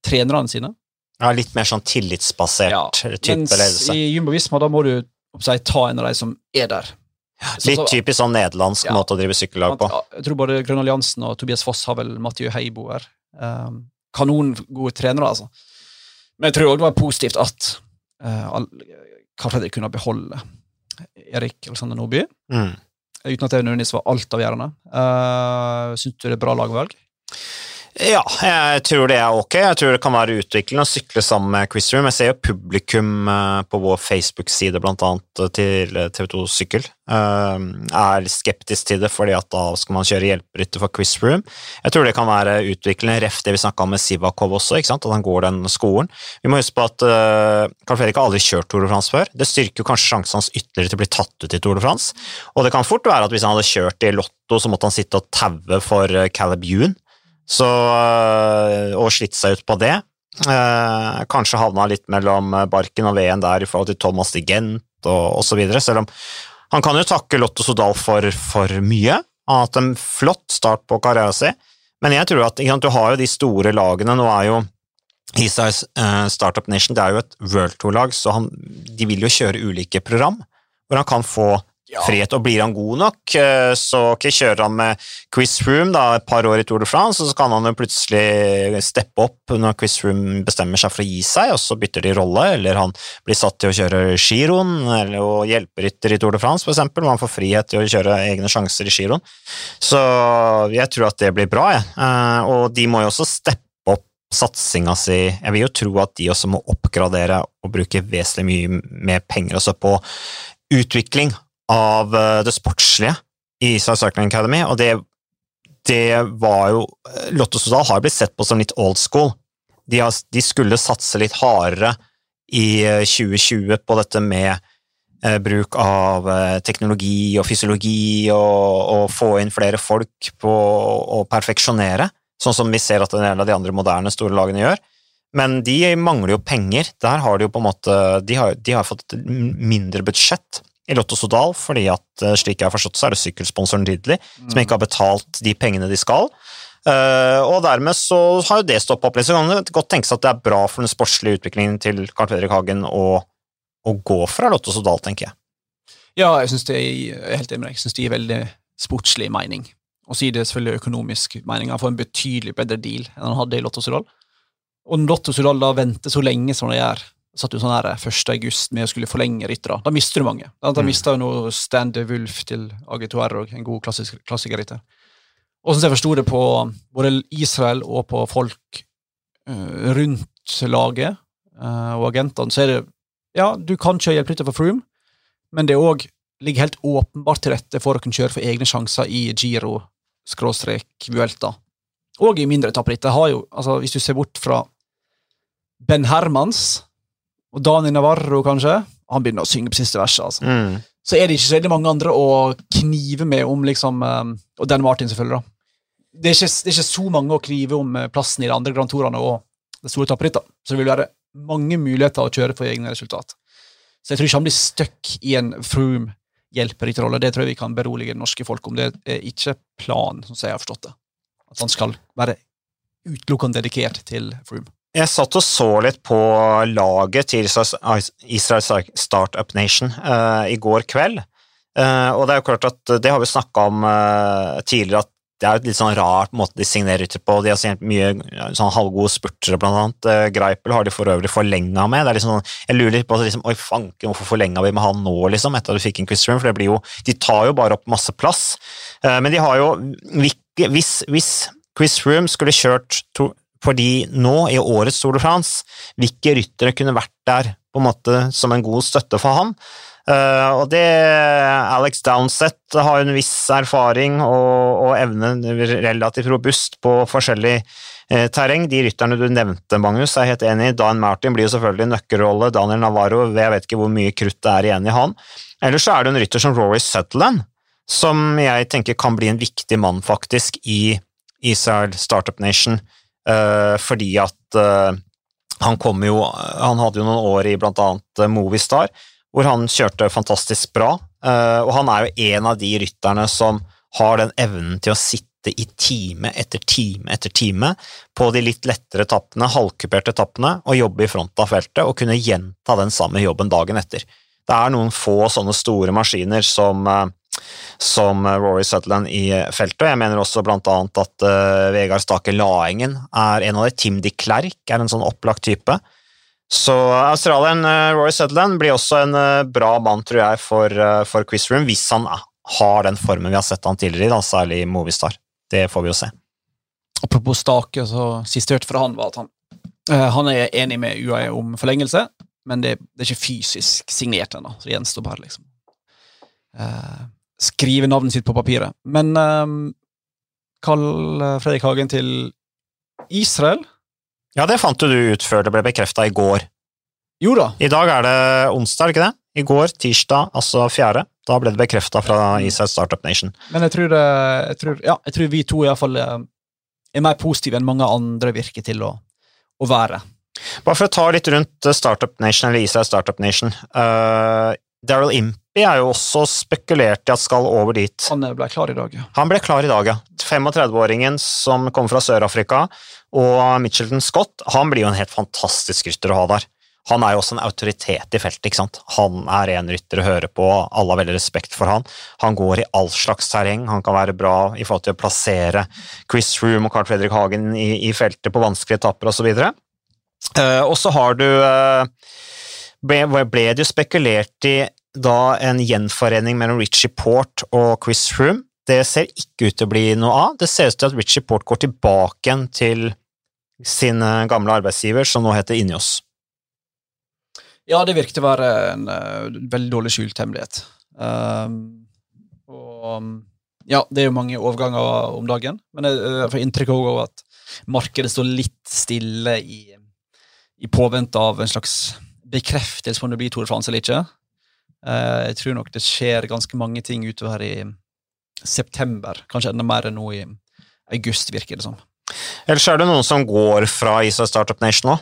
trenerne sine. Ja, litt mer sånn tillitsbasert Ja, type Mens ledelse. i Jumbo Visma da må du si, ta en av de som er der. Så- Litt så- typisk sånn nederlandsk Ja. måte å drive sykkellag på. Jeg tror både Grønn Alliansen og Tobias Foss har vel Mathieu Heibo her. Um, kanongode trenere, altså. Men jeg tror òg det var positivt at uh, all- Carl Fredrik kunne beholde Erik Alexander Nordby, Mm. uten at det nødvendigvis var altavgjørende. Uh, Syns du det er bra lagvalg? Ja, jeg tror det er ok. Jeg tror det kan være utviklende å sykle sammen med Quizroom. Jeg ser jo publikum eh, på vår Facebook-side, blant annet eh, til TV2 Sykkel, Jeg er skeptisk til det, fordi at da skal man kjøre hjelperytter for Quizroom. Jeg tror det kan være utviklende, ref det vi snakka om med Sivakov også, at han går den skolen. Vi må huske på at Carl Fredrik har aldri kjørt Tour de France før. Det styrker kanskje sjansen hans ytterligere til å bli tatt ut i Tour de France. Og det kan fort være at hvis han hadde kjørt i Lotto, så måtte han sitte og taue for Caleb. Så, og slitt seg ut på det. Eh, kanskje havna litt mellom barken og veden der i forhold til Thomas de Gent og osv. Selv om han kan jo takke Lotto Sodal for, for mye. Han har hatt en flott start på karrieren sin. Men jeg tror at du har jo de store lagene. Nå er jo Isais eh, Startup Nation det er jo et World Tour-lag, så han, de vil jo kjøre ulike program hvor han kan få Ja. frihet. Og blir han god nok, eh, så okay, kjører han med Quiz Room da, et par år i Tour de France, og så kan han jo plutselig steppe opp når Quiz Room bestemmer seg for å gi seg, og så bytter de rolle, eller han blir satt til å kjøre giroen, eller å hjelperytter i Tour de France, for eksempel, og han får frihet til å kjøre egne sjanser i giroen. Så jeg tror at det blir bra, jeg. Eh, Og de må jo også steppe satsinga si. Jeg vil jo tro at de også må oppgradere og bruke vesentlig mye mer penger også på utvikling av eh, det sportslige i South Cycling Academy, og det, det var jo Lotto Sodal har blitt sett på som litt old school. De, har, de skulle satse litt hardere i eh, 2020 på dette med eh, bruk av eh, teknologi og fysiologi og, og få inn flere folk på å perfeksjonere, sånn som vi ser at en del av de andre moderne store lagene gjør. Men de mangler jo penger. Der har de jo på en måte De har, de har fått mindre budsjett i Lotto Sodal, fordi at eh, slik jeg har forstått, så er det sykkelsponsoren Ridley som ikke har betalt de pengene de skal. Uh, og dermed så har jo det stoppa opp litt. Så kan det godt tenkes at det er bra for den sportslige utviklingen til Carl Fredrik Hagen å, å gå fra Lotto Sodal, tenker jeg. Ja, jeg synes det er, helt enig med deg. Jeg synes det gir veldig sportslig mening. Og så det selvfølgelig økonomisk mening. Han får en betydelig bedre deal enn han hadde i Lotto Sodal. Og Lotto Sodal da venter så lenge som de gjør, satt jo sånn her 1. august med å skulle forlenge ryttere, da mister du mange. Da Mm. mista jo nå Stan de Wulf til AG2R og en god klassisk, klassikerrytter. Og som jeg forsto det på både Israel og på folk uh, rundt laget uh, og agentene, så er det ja, du kan kjøre hjelperytter for Froome, men det òg ligger helt åpenbart til rette for å kunne kjøre for egne sjanser i Giro, skråstrek, Vuelta. Og i mindre etapperitt. Altså, hvis du ser bort fra Ben Hermans og Dani Navarro, kanskje Han begynner å synge på siste verset, altså. Mm. Så er det ikke så veldig mange andre å knive med om, liksom um, Og Dan Martin, selvfølgelig, da. Det er, ikke, det er ikke så mange å knive om eh, plassen i de andre Grand Tourene og det store tapperittet. Så det vil være mange muligheter å kjøre for egne resultat. Så jeg tror ikke han blir stuck i en Froome hjelperytterrolle. Det tror jeg vi kan berolige det norske folk om. Det er ikke planen, sånn som jeg har forstått det. At han skal være utelukkende dedikert til Froome. Jeg satt og så litt på laget til Israel Startup Nation uh, i går kveld. Uh, og det er jo klart at det har vi snakka om uh, tidligere, at det er et litt sånn rart måte de signerer ut på. De har signert mye sånn halvgode spurtere, blant annet. Greipel har de for øvrig forlenga med. Det er liksom jeg lurer litt på liksom, Oi, fanken, hvorfor forlenga vi med han nå, liksom, etter at du fikk en Chris room? For det blir jo De tar jo bare opp masse plass. Men de har jo Hvis, hvis Chris room skulle kjørt to, fordi nå, i årets Tour de France, hvilke ryttere kunne vært der på en måte som en god støtte for han? Uh, og det Alex Downsett har en viss erfaring og, og evne relativt robust på forskjellig uh, terreng. De rytterne du nevnte, Magnus, er jeg helt enig i. Dan Martin blir jo selvfølgelig nøkkelrolle. Daniel Navarro, jeg vet ikke hvor mye krutt det er igjen i han. Ellers så er det en rytter som Rory Sutherland, som jeg tenker kan bli en viktig mann, faktisk, i Israel Startup Nation. Uh, fordi at uh, han kom jo Han hadde jo noen år i blant annet uh, Movistar, hvor han kjørte fantastisk bra. og han er jo en av de rytterne som har den evnen til å sitte i time etter time etter time på de litt lettere etappene, halvkuperte etappene, og jobbe i front av feltet og kunne gjenta den samme jobben dagen etter. Det er noen få sånne store maskiner som som Rory Sutherland i feltet. og Jeg mener også annet at uh, Vegard Stake Laengen er en av de. Tim de Klerk er en sånn opplagt type. Så australieren uh, Rory Sutherland blir også en uh, bra mann, tror jeg, for, uh, for Chris Room, hvis han har den formen vi har sett han tidligere i, da, særlig Movistar. Det får vi jo se. Apropos Stake, så siste jeg hørte fra han, var at han, han er enig med UAE om forlengelse, men det, det er ikke fysisk signert ennå, så det gjenstår bare, liksom skrive navnet sitt på papiret. Men um, kall Fredrik Hagen til Israel. Ja, det fant du ut før det ble bekrefta i går. Jo da. I dag er det onsdag, ikke det? I går, tirsdag, altså fjerde. Da ble det bekrefta fra Israel Startup Nation. Men jeg tror, det, jeg tror, ja, jeg tror vi to iallfall er, er mer positive enn mange andre virker til å, å være. Bare for å ta litt rundt Startup Nation, eller Israel Startup Nation. Uh, Daryl Impey er jo også spekulert i at skal over dit. Han ble klar i dag, ja. Han ble klar i dag, ja. 35-åringen som kommer fra Sør-Afrika, og Mitchelton Scott, han blir jo en helt fantastisk rytter å ha der. han er jo også en autoritet i feltet. ikke sant? Han er en rytter å høre på, alle har veldig respekt for han. Han går i all slags terreng, han kan være bra i forhold til å plassere Chris Room og Carl Fredrik Hagen i, i feltet på vanskelige etapper osv. Uh, og så har du uh, ble, ble det jo spekulert i da en gjenforening mellom Richie Port og Chris Room. Det ser ikke ut til å bli noe av. Det ser ut til at Richie Port går tilbake til sin gamle arbeidsgiver, som nå heter Injos. Ja, det virket å være en uh, veldig dårlig skjult hemmelighet. Um, og ja, det er jo mange overganger om dagen, men jeg, jeg får inntrykk av at markedet står litt stille i, i påvente av en slags bekreftelse på om det blir Tore France eller ikke. Uh, jeg tror nok det skjer ganske mange ting utover i september, kanskje enda mer enn nå i august, virker det som. Ellers er det noen som går fra Isa Startup Nation nå,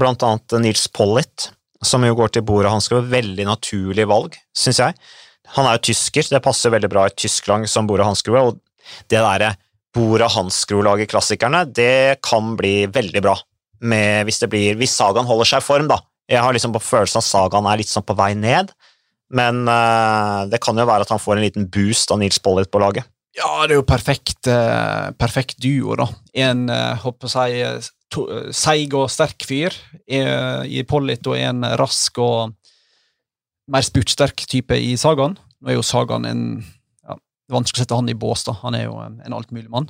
blant annet Nils Pollitt, som jo går til bordet. Han skal være veldig naturlig valg, syns jeg. Han er jo tysker, det passer veldig bra i Tyskland som bordet Hansgrohe, og det derre bordet Hansgrohe-laget klassikerne, det kan bli veldig bra med, hvis, det blir, hvis Sagaen holder seg i form, da. Jeg har liksom på følelsen at Sagaen er litt sånn på vei ned, men uh, det kan jo være at han får en liten boost av Nils Pollitt på laget. Ja, det er jo perfekt, uh, perfekt duo, da. En, håper jeg, to, seig og sterk fyr i, Pollitt, og en rask og mer spurtsterk type i Sagaen. Nå er jo Sagaen en ja, Det er vanskelig å sette han i bås, da. Han er jo en altmuligmann.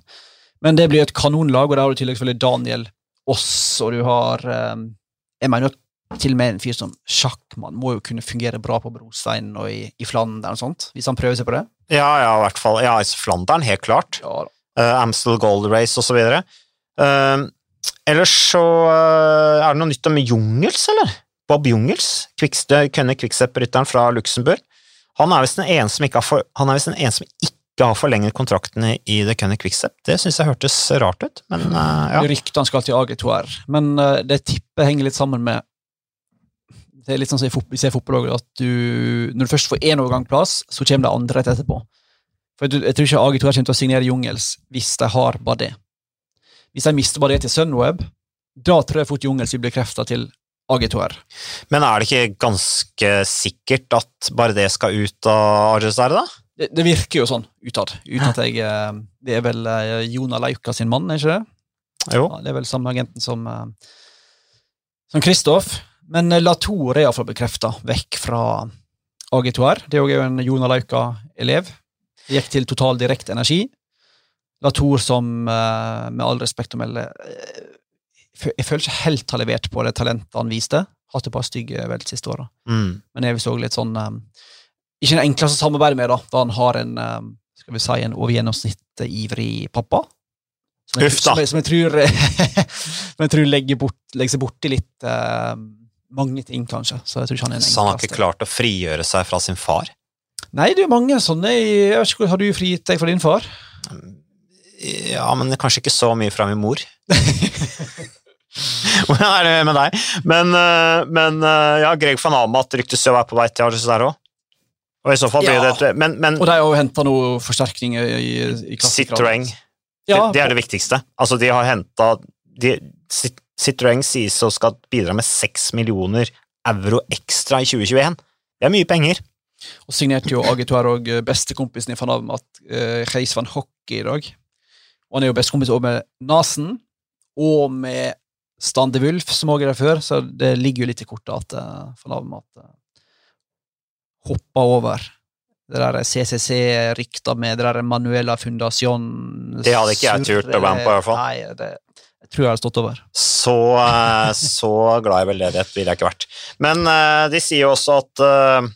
Men det blir et kanonlag, og der har du i tillegg selvfølgelig Daniel Aas, og du har Jeg mener at til og med en fyr som sjakkmann må jo kunne fungere bra på brosteinen og i, i Flandern og sånt, hvis han prøver seg på det. Ja, ja, i hvert fall. Ja, Flandern, helt klart. Ja, uh, Amstel Gold Race og så videre. Uh, ellers så uh, Er det noe nytt om Jungels, eller? Bob Jungels, Kønne Quickstep-rytteren fra Luxembourg. Han er visst den ene som ikke har, for, han er den ene som ikke har forlenget kontrakten i The Kønne Quickstep. Det syns jeg hørtes rart ut, men ja. Ryktene skal til AG2R, men det tippet henger litt sammen med det er litt sånn som ser fotball at du, når du først får én overgangsplass, så kommer det andre rett etterpå. For jeg, jeg tror ikke AG2 kommer til å signere Jungels hvis de har bare det. Hvis de mister bare det til Sunweb, da tror jeg fort Jungels vil bli krefta til AG2R. Men er det ikke ganske sikkert at bare det skal ut av Argesare, da? Det, det, virker jo sånn utad. Uten at jeg eh, Det er vel eh, Jona Lauka sin mann, er ikke det? Jo. Ja, det er vel samme agenten som eh, som Kristoff. Men eh, Latour er iallfall bekrefta vekk fra AG2R. Det er jo en Jona Lauka-elev. Gikk til Total Direkte Energi. Latour som, eh, med all respekt å melde eh, Jeg føler ikke helt har levert på det talentet han viste. Hatt et par stygge vel siste åra. Mm. Men jeg så litt sånn Ikke den enkleste å samarbeide med, da, da han har en skal vi si, en over gjennomsnittet ivrig pappa. Som jeg, Uff da! Som jeg, som jeg tror, som jeg tror legger, bort, legger seg borti litt uh, mange ting, kanskje. Så jeg tror ikke han er en Så han har ikke klart å frigjøre seg fra sin far? Nei, det er jo mange sånne jeg vet ikke, Har du frigitt deg fra din far? Ja, men kanskje ikke så mye fra min mor. Hvordan er det med deg? Men, eh, men eh, ja, Greg van Amat ryktes jo å være på vei til Arges der òg. Og i så fall blir ja. det men, men, Og de har jo henta noe forsterkning i, i Citroën. Ja, det, det, er det viktigste. Altså, de har henta Citroën sies å skal bidra med 6 millioner euro ekstra i 2021. Det er mye penger. Og signerte jo AG2R og bestekompisen i van at uh, Reis van Hockey, i dag. Og han er jo bestekompis også med Nasen, og med Stande Wulf, som òg er der før, så det ligger jo litt i kortet at uh, van Avermaet uh, hoppa over det der CCC-rykta med det der Manuela Fundación Det hadde ikke jeg turt å være med på, i hvert fall. Nei, det, tror jeg hadde stått over. Så, eh, så glad i veldedighet ville jeg ikke vært. Men uh, de sier jo også at uh,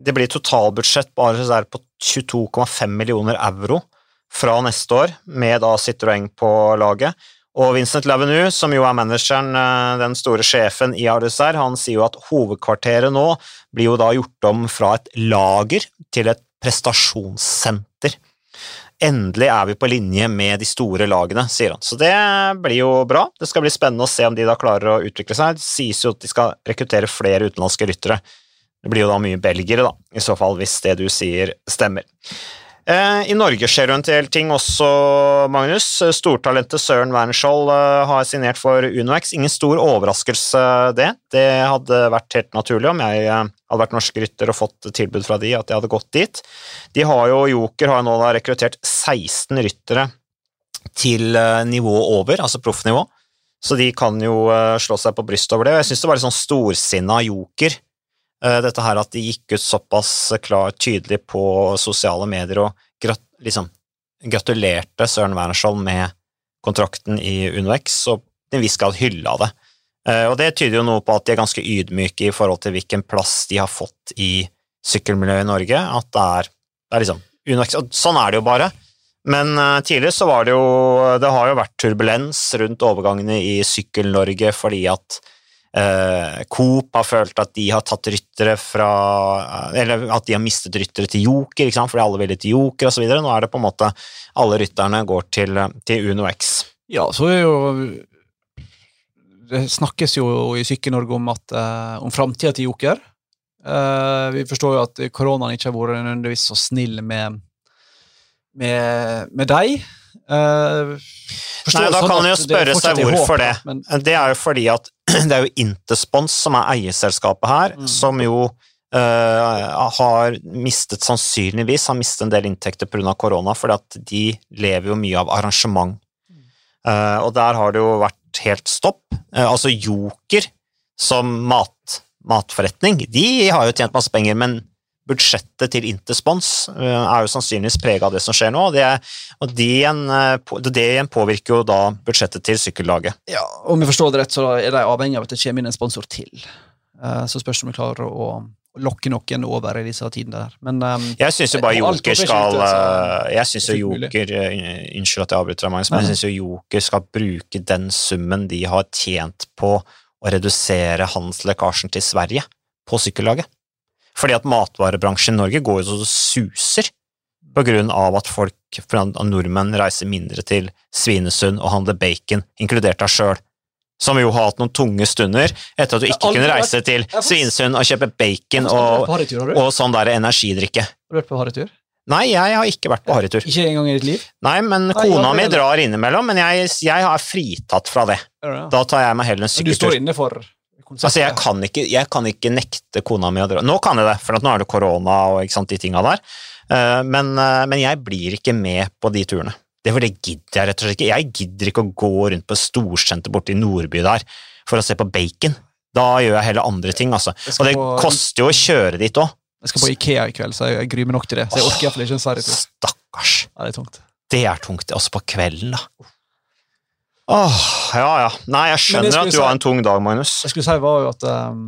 det blir totalbudsjett bare der på 22,5 millioner euro fra neste år, med da Citroën på laget. Og Vincent Lavenu, som jo er manageren, den store sjefen i RSR, han sier jo at hovedkvarteret nå blir jo da gjort om fra et lager til et prestasjonssenter. Endelig er vi på linje med de store lagene, sier han. Så det blir jo bra. Det skal bli spennende å se om de da klarer å utvikle seg. Det sies jo at de skal rekruttere flere utenlandske ryttere. Det blir jo da mye belgere, da, i så fall, hvis det du sier, stemmer. Eh, I Norge skjer jo en del ting også, Magnus. Stortalentet Søren Wernskjold eh, har signert for UnoX. Ingen stor overraskelse, det. Det hadde vært helt naturlig om jeg eh, hadde vært norsk rytter og fått tilbud fra de, at jeg hadde gått dit. De har jo, Joker har nå rekruttert 16 ryttere til nivå over, altså proffnivå. Så de kan jo slå seg på brystet over det. Og jeg syns det var litt sånn storsinna Joker dette her at de gikk ut såpass klart tydelig på sosiale medier og grat liksom, gratulerte Søren Wernerskjold med kontrakten i UnoX, og til en viss grad hylla det. Eh, og det tyder jo noe på at de er ganske ydmyke i forhold til hvilken plass de har fått i sykkelmiljøet i Norge, at det er, det er liksom UnoX, og Sånn er det jo bare. Men uh, tidligere så var det jo Det har jo vært turbulens rundt overgangene i Sykkel-Norge fordi at Eh, Coop har følt at de har tatt ryttere fra Eller at de har mistet ryttere til Joker, ikke sant? fordi alle ville til Joker osv. Nå er det på en måte alle rytterne går til, til Uno X. Ja, så er jo Det snakkes jo i Sykkel-Norge om, at, uh, om framtida til Joker. Eh, vi forstår jo at koronaen ikke har vært nødvendigvis så snill med, med, med deg. Uh, Nei, da sånn kan en jo spørre seg hvorfor det. Men... Det er jo fordi at det er jo Interspons som er eierselskapet her, mm. som jo uh, har mistet sannsynligvis har mistet en del inntekter pga. korona, at de lever jo mye av arrangement. Uh, og der har det jo vært helt stopp. Uh, altså Joker som mat, matforretning, de har jo tjent masse penger, men budsjettet til Interspons er jo sannsynligvis prega av det som skjer nå, og det, og det, igjen, det igjen påvirker jo da budsjettet til sykkellaget. Ja, Om jeg forstår det rett, så er de avhengig av at det kommer inn en sponsor til. Så spørs det om vi klarer å lokke noen over i disse tidene der. Men um, Jeg syns jo bare Joker skal Jeg syns jo Joker Unnskyld at jeg avbryter deg, Magnus, men jeg syns jo Joker skal bruke den summen de har tjent på å redusere handelslekkasjen til Sverige på sykkellaget. Fordi at matvarebransjen i Norge går jo så suser på grunn av at folk, nordmenn, reiser mindre til Svinesund og handler bacon, inkludert deg sjøl. Som jo har hatt noen tunge stunder etter at du ikke kunne reise til Svinesund og kjøpe bacon og, og sånn der energidrikke. Har du vært på harrytur? Nei, jeg har ikke vært på harrytur. Ikke engang i ditt liv? Nei, men Nei, kona mi drar innimellom, men jeg, jeg har fritatt fra det. Da tar jeg meg heller en sykkeltur. Du står inne for Altså, jeg kan, ikke, jeg kan, ikke, nekte kona mi å dra Nå kan jeg det, for nå er det korona og sant, de tinga der. Eh, men, eh, men, jeg blir ikke med på de turene. Det for det gidder jeg rett og slett ikke. Jeg gidder ikke å gå rundt på storsenter borte i Nordby der for å se på bacon. Da gjør jeg heller andre ting, altså. Og det på, koster jo å kjøre dit òg. Jeg skal på Ikea i kveld, så jeg gruer meg nok til det. Så jeg orker iallfall ikke en Sverigetur. Stakkars. Ja, det er tungt. Det er tungt, også på kvelden, da. Åh, ja ja. Nei, jeg skjønner jeg at du si, har en tung dag, Magnus. Jeg skulle si var jo at um,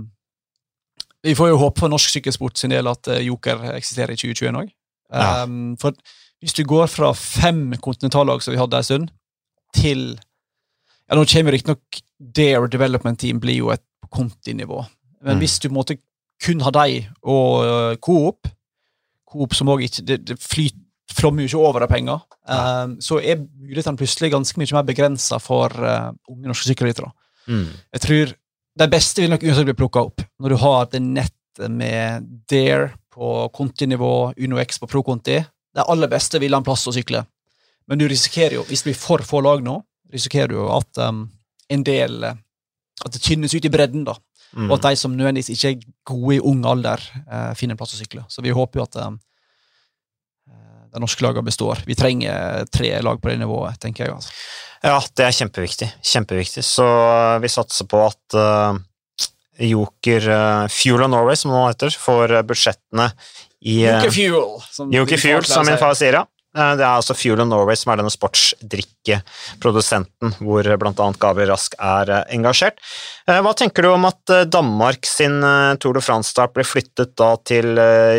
Vi får jo håpe for norsk sykkelsport sin del at uh, Joker eksisterer i 2021 òg. Ja. Ehm, for hvis du går fra fem kontinentallag som vi hadde en stund, til ja, Nå kommer riktignok Dare Development Team blir jo et kontinivå. Men mm. hvis du måtte kun ha deg og uh, Coop Coop som også ikke det, det flyter flommer jo ikke over av penger. Um, så er mulighetene plutselig ganske mye mer begrensa for uh, unge norske sykkelryttere. Mm. Jeg tror de beste vil nok uansett bli plukka opp. Når du har det nettet med Dare på kontinivå, UnoX på pro-konti. De aller beste vil ha en plass å sykle. Men du risikerer jo, hvis det blir for få lag nå, risikerer du jo at um, en del At det tynnes ut i bredden, da. Mm. Og at de som nødvendigvis ikke er gode i ung alder, uh, finner en plass å sykle. Så vi håper jo at um, de norske lagene består. Vi trenger tre lag på det nivået, tenker jeg. Altså. Ja, det er kjempeviktig. Kjempeviktig. Så eh, vi satser på at uh, Joker uh, Fuel of Norway, som det nå heter, får budsjettene i uh, Joker Fuel, som, Joker Fuel, som min far sier, ja. Eh, det er altså Fuel of Norway som er denne sportsdrikkeprodusenten hvor bl.a. Gabriel Rask er eh, engasjert. Eh, hva tenker du om at Danmark sin Tour de France-start blir flyttet da til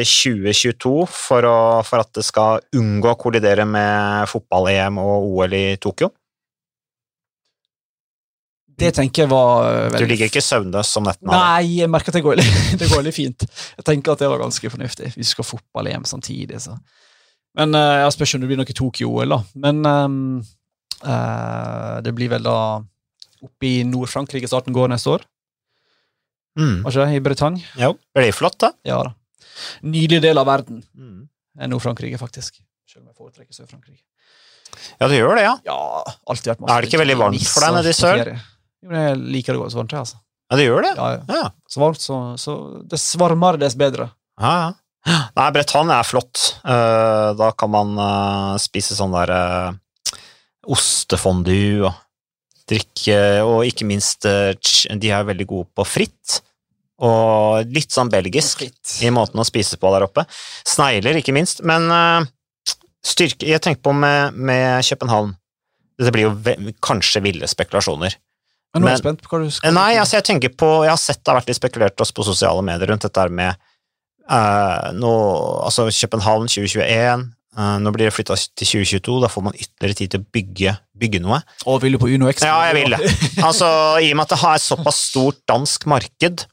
2022 for, å, for at det skal unngå å kollidere med fotball-EM og OL i Tokyo? Det tenker jeg var veldig... Du ligger ikke søvnløs som netten? Nei, jeg merker at det går, det går litt fint. Jeg tenker at det var ganske fornuftig. Vi skal fotball-EM samtidig, så men uh, Jeg spørs om det blir noe Tokyo-OL, da. Men um, uh, det blir vel da oppe i Nord-Frankrike starten går neste år. Mm. Var ikke det? I Bretagne. Jo, det blir flott, da. Ja da. Nydelig del av verden. Mm. Nord-Frankrike, faktisk. Selv om jeg foretrekker Sør-Frankrike. Ja, du gjør det, ja? Ja, alltid vært masse Er det ikke veldig varmt for deg nede i sør? Jo, men jeg liker det godt så varmt, jeg, altså. Ja, det gjør det? Ja, ja. Ja. Så varmt, så, så dess varmere, dess bedre. Ja, ja. Nei, Bretagne er flott. Eh, da kan man eh, spise sånn der uh, ostefondue og drikke, og ikke minst eh, De er veldig gode på fritt, og litt sånn belgisk i måten å spise på der oppe. Snegler, ikke minst. Men eh, styrke Jeg tenker på med, med København Det blir jo kanskje ville spekulasjoner. Men er jeg Men- spent på hva du skal Eh, Nei, altså jeg tenker på Jeg har sett det har vært litt spekulert også på sosiale medier rundt dette med eh, nå, altså København 2021 eh, Nå blir det flytta til 2022, da får man ytterligere tid til å bygge, bygge noe. Og vil du på Uno X? Ja, jeg vil det. Altså, I og med at det har et såpass stort dansk marked,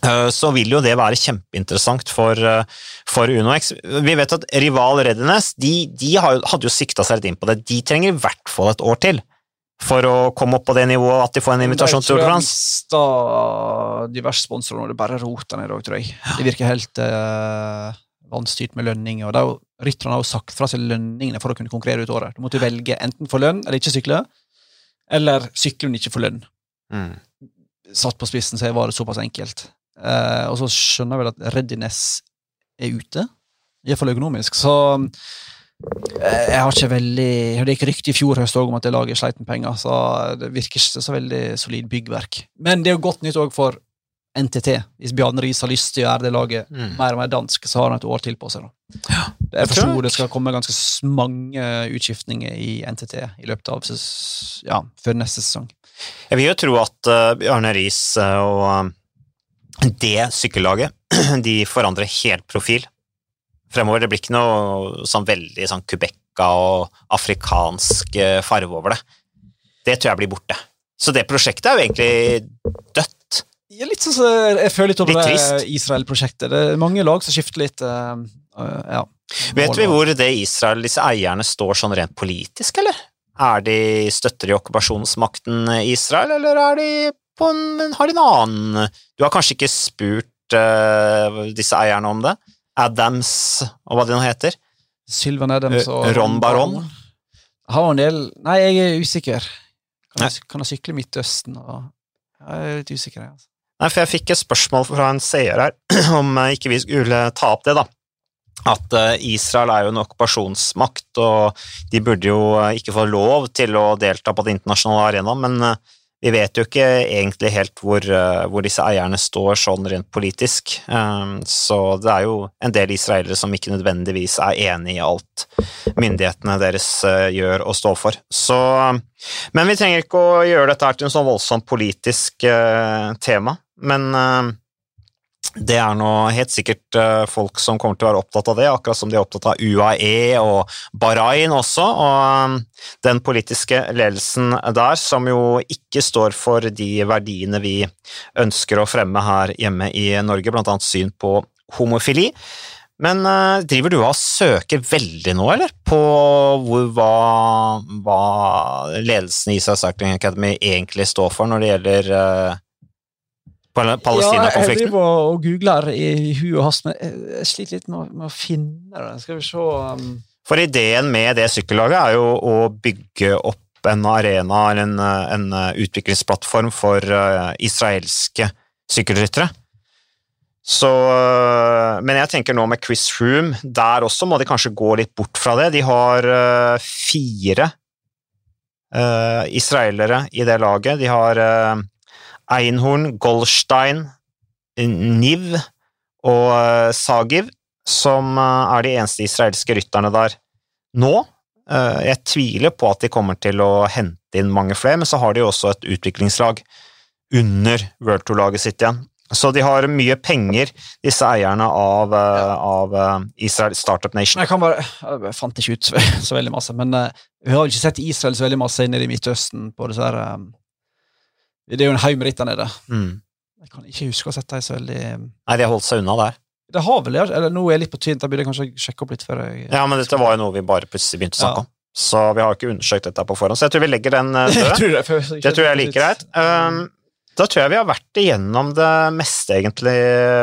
eh, så vil jo det være kjempeinteressant for, eh, for UnoX. Vi vet at rival Readiness de, de hadde jo sikta seg litt inn på det. De trenger i hvert fall et år til for å komme opp på det nivået at de får en invitasjon til Tour de France. mista diverse sponsorer når Det bare roter ned òg, tror jeg. Det virker helt uh, vanstyrt med lønning. og er Rytterne har jo sagt fra seg lønningene for å kunne konkurrere ut året. Du måtte velge enten få lønn eller ikke sykle, eller sykle men ikke få lønn. Mm. Satt på spissen så var det såpass enkelt. Uh, og så skjønner jeg vel at Readiness er ute, iallfall økonomisk. Så jeg har ikke veldig Det gikk rykte i fjor høst om at det laget sleit med penger, så det virker ikke så veldig solid byggverk. Men det er jo godt nytt òg for NTT. Hvis Bjarne Riis har lyst til å gjøre det laget Mm. mer og mer dansk, så har han et år til på seg. da. Jeg jeg tror det skal komme ganske mange utskiftninger i NTT i løpet av ja, før neste sesong. Jeg vil jo tro at uh, Bjarne Riis eh, og uh, det sykkellaget de forandrer helt profil fremover. Det blir ikke noe sånn veldig sånn kubekka og afrikansk eh, farve over det. Det tror jeg blir borte. Så det prosjektet er jo egentlig dødt. Ja, litt sånn som jeg føler litt over det. Israel-prosjektet. Det er mange lag som skifter litt eh, eh, ja. Vet vi hvor det Israel, disse eierne, står sånn rent politisk, eller? Er de, støtter de okkupasjonsmakten Israel, eller er de på en, har de en annen Du har kanskje ikke spurt uh, disse eierne om det? Adams, og hva det nå heter? Sylvan Adams Eh, og Ron Baron? Har en del Nei, jeg er usikker. Kan, jeg, kan jeg sykle Midtøsten og Jeg er litt usikker, jeg. Altså. Nei, for jeg fikk et spørsmål fra en seer her, om eh, ikke vi skulle ta opp det, da. At eh, Israel er jo en okkupasjonsmakt, og de burde jo ikke få lov til å delta på det internasjonale arenaen, men vi vet jo ikke egentlig helt hvor, eh, hvor disse eierne står sånn rent politisk. Eh, Så det er jo en del israelere som ikke nødvendigvis er enig i alt myndighetene deres eh, gjør og står for. Så men vi trenger ikke å gjøre dette til en sånn voldsomt politisk eh, tema. Men det er nå helt sikkert eh, folk som kommer til å være opptatt av det, akkurat som de er opptatt av UAE og Bahrain også, og eh, den politiske ledelsen der, som jo ikke står for de verdiene vi ønsker å fremme her hjemme i Norge, blant annet syn på homofili. Men eh, driver du og søker veldig nå, eller? På hvor, hva, hva ledelsen i Israel Cycling Academy egentlig står for når det gjelder uh, Ja, jeg Palestina-konflikten? driver og- og googler i hu og hast, men jeg, sliter litt med, med å finne det. Skal vi se um, For ideen med det sykkellaget er jo å bygge opp en arena, eller en, en utviklingsplattform for uh, israelske sykkelryttere. Så, eh, men jeg tenker nå med Chris Room, der også må de kanskje gå litt bort fra det. De har uh, fire uh, israelere i det laget. De har Einhorn, Goldstein, Niv og eh, Sagiv, som eh, er de eneste israelske rytterne der nå. Eh, Jeg tviler på at de kommer til å hente inn mange flere, men så har de jo også et utviklingslag under World Tour-laget sitt igjen. Så de har mye penger, disse eierne av, av Israel Startup Nation. Jeg kan bare Jeg fant ikke ut så, veldig masse, men vi har jo ikke sett Israel så veldig masse nede i Midtøsten på disse her Det er jo en haug med ritter nede. Mm. Jeg kan ikke huske å ha sett dem så veldig Nei, de har holdt seg unna der. Det har vel det? Eller nå er jeg litt på tynt, da burde jeg kanskje sjekke opp litt før jeg Ja, men dette var jo noe vi bare plutselig begynte å snakke Ja. om. Så vi har ikke undersøkt dette på forhånd. Så jeg tror vi legger den eh, død. det, Det tror jeg er like greit. Um, da tror jeg vi har vært igjennom det meste, egentlig,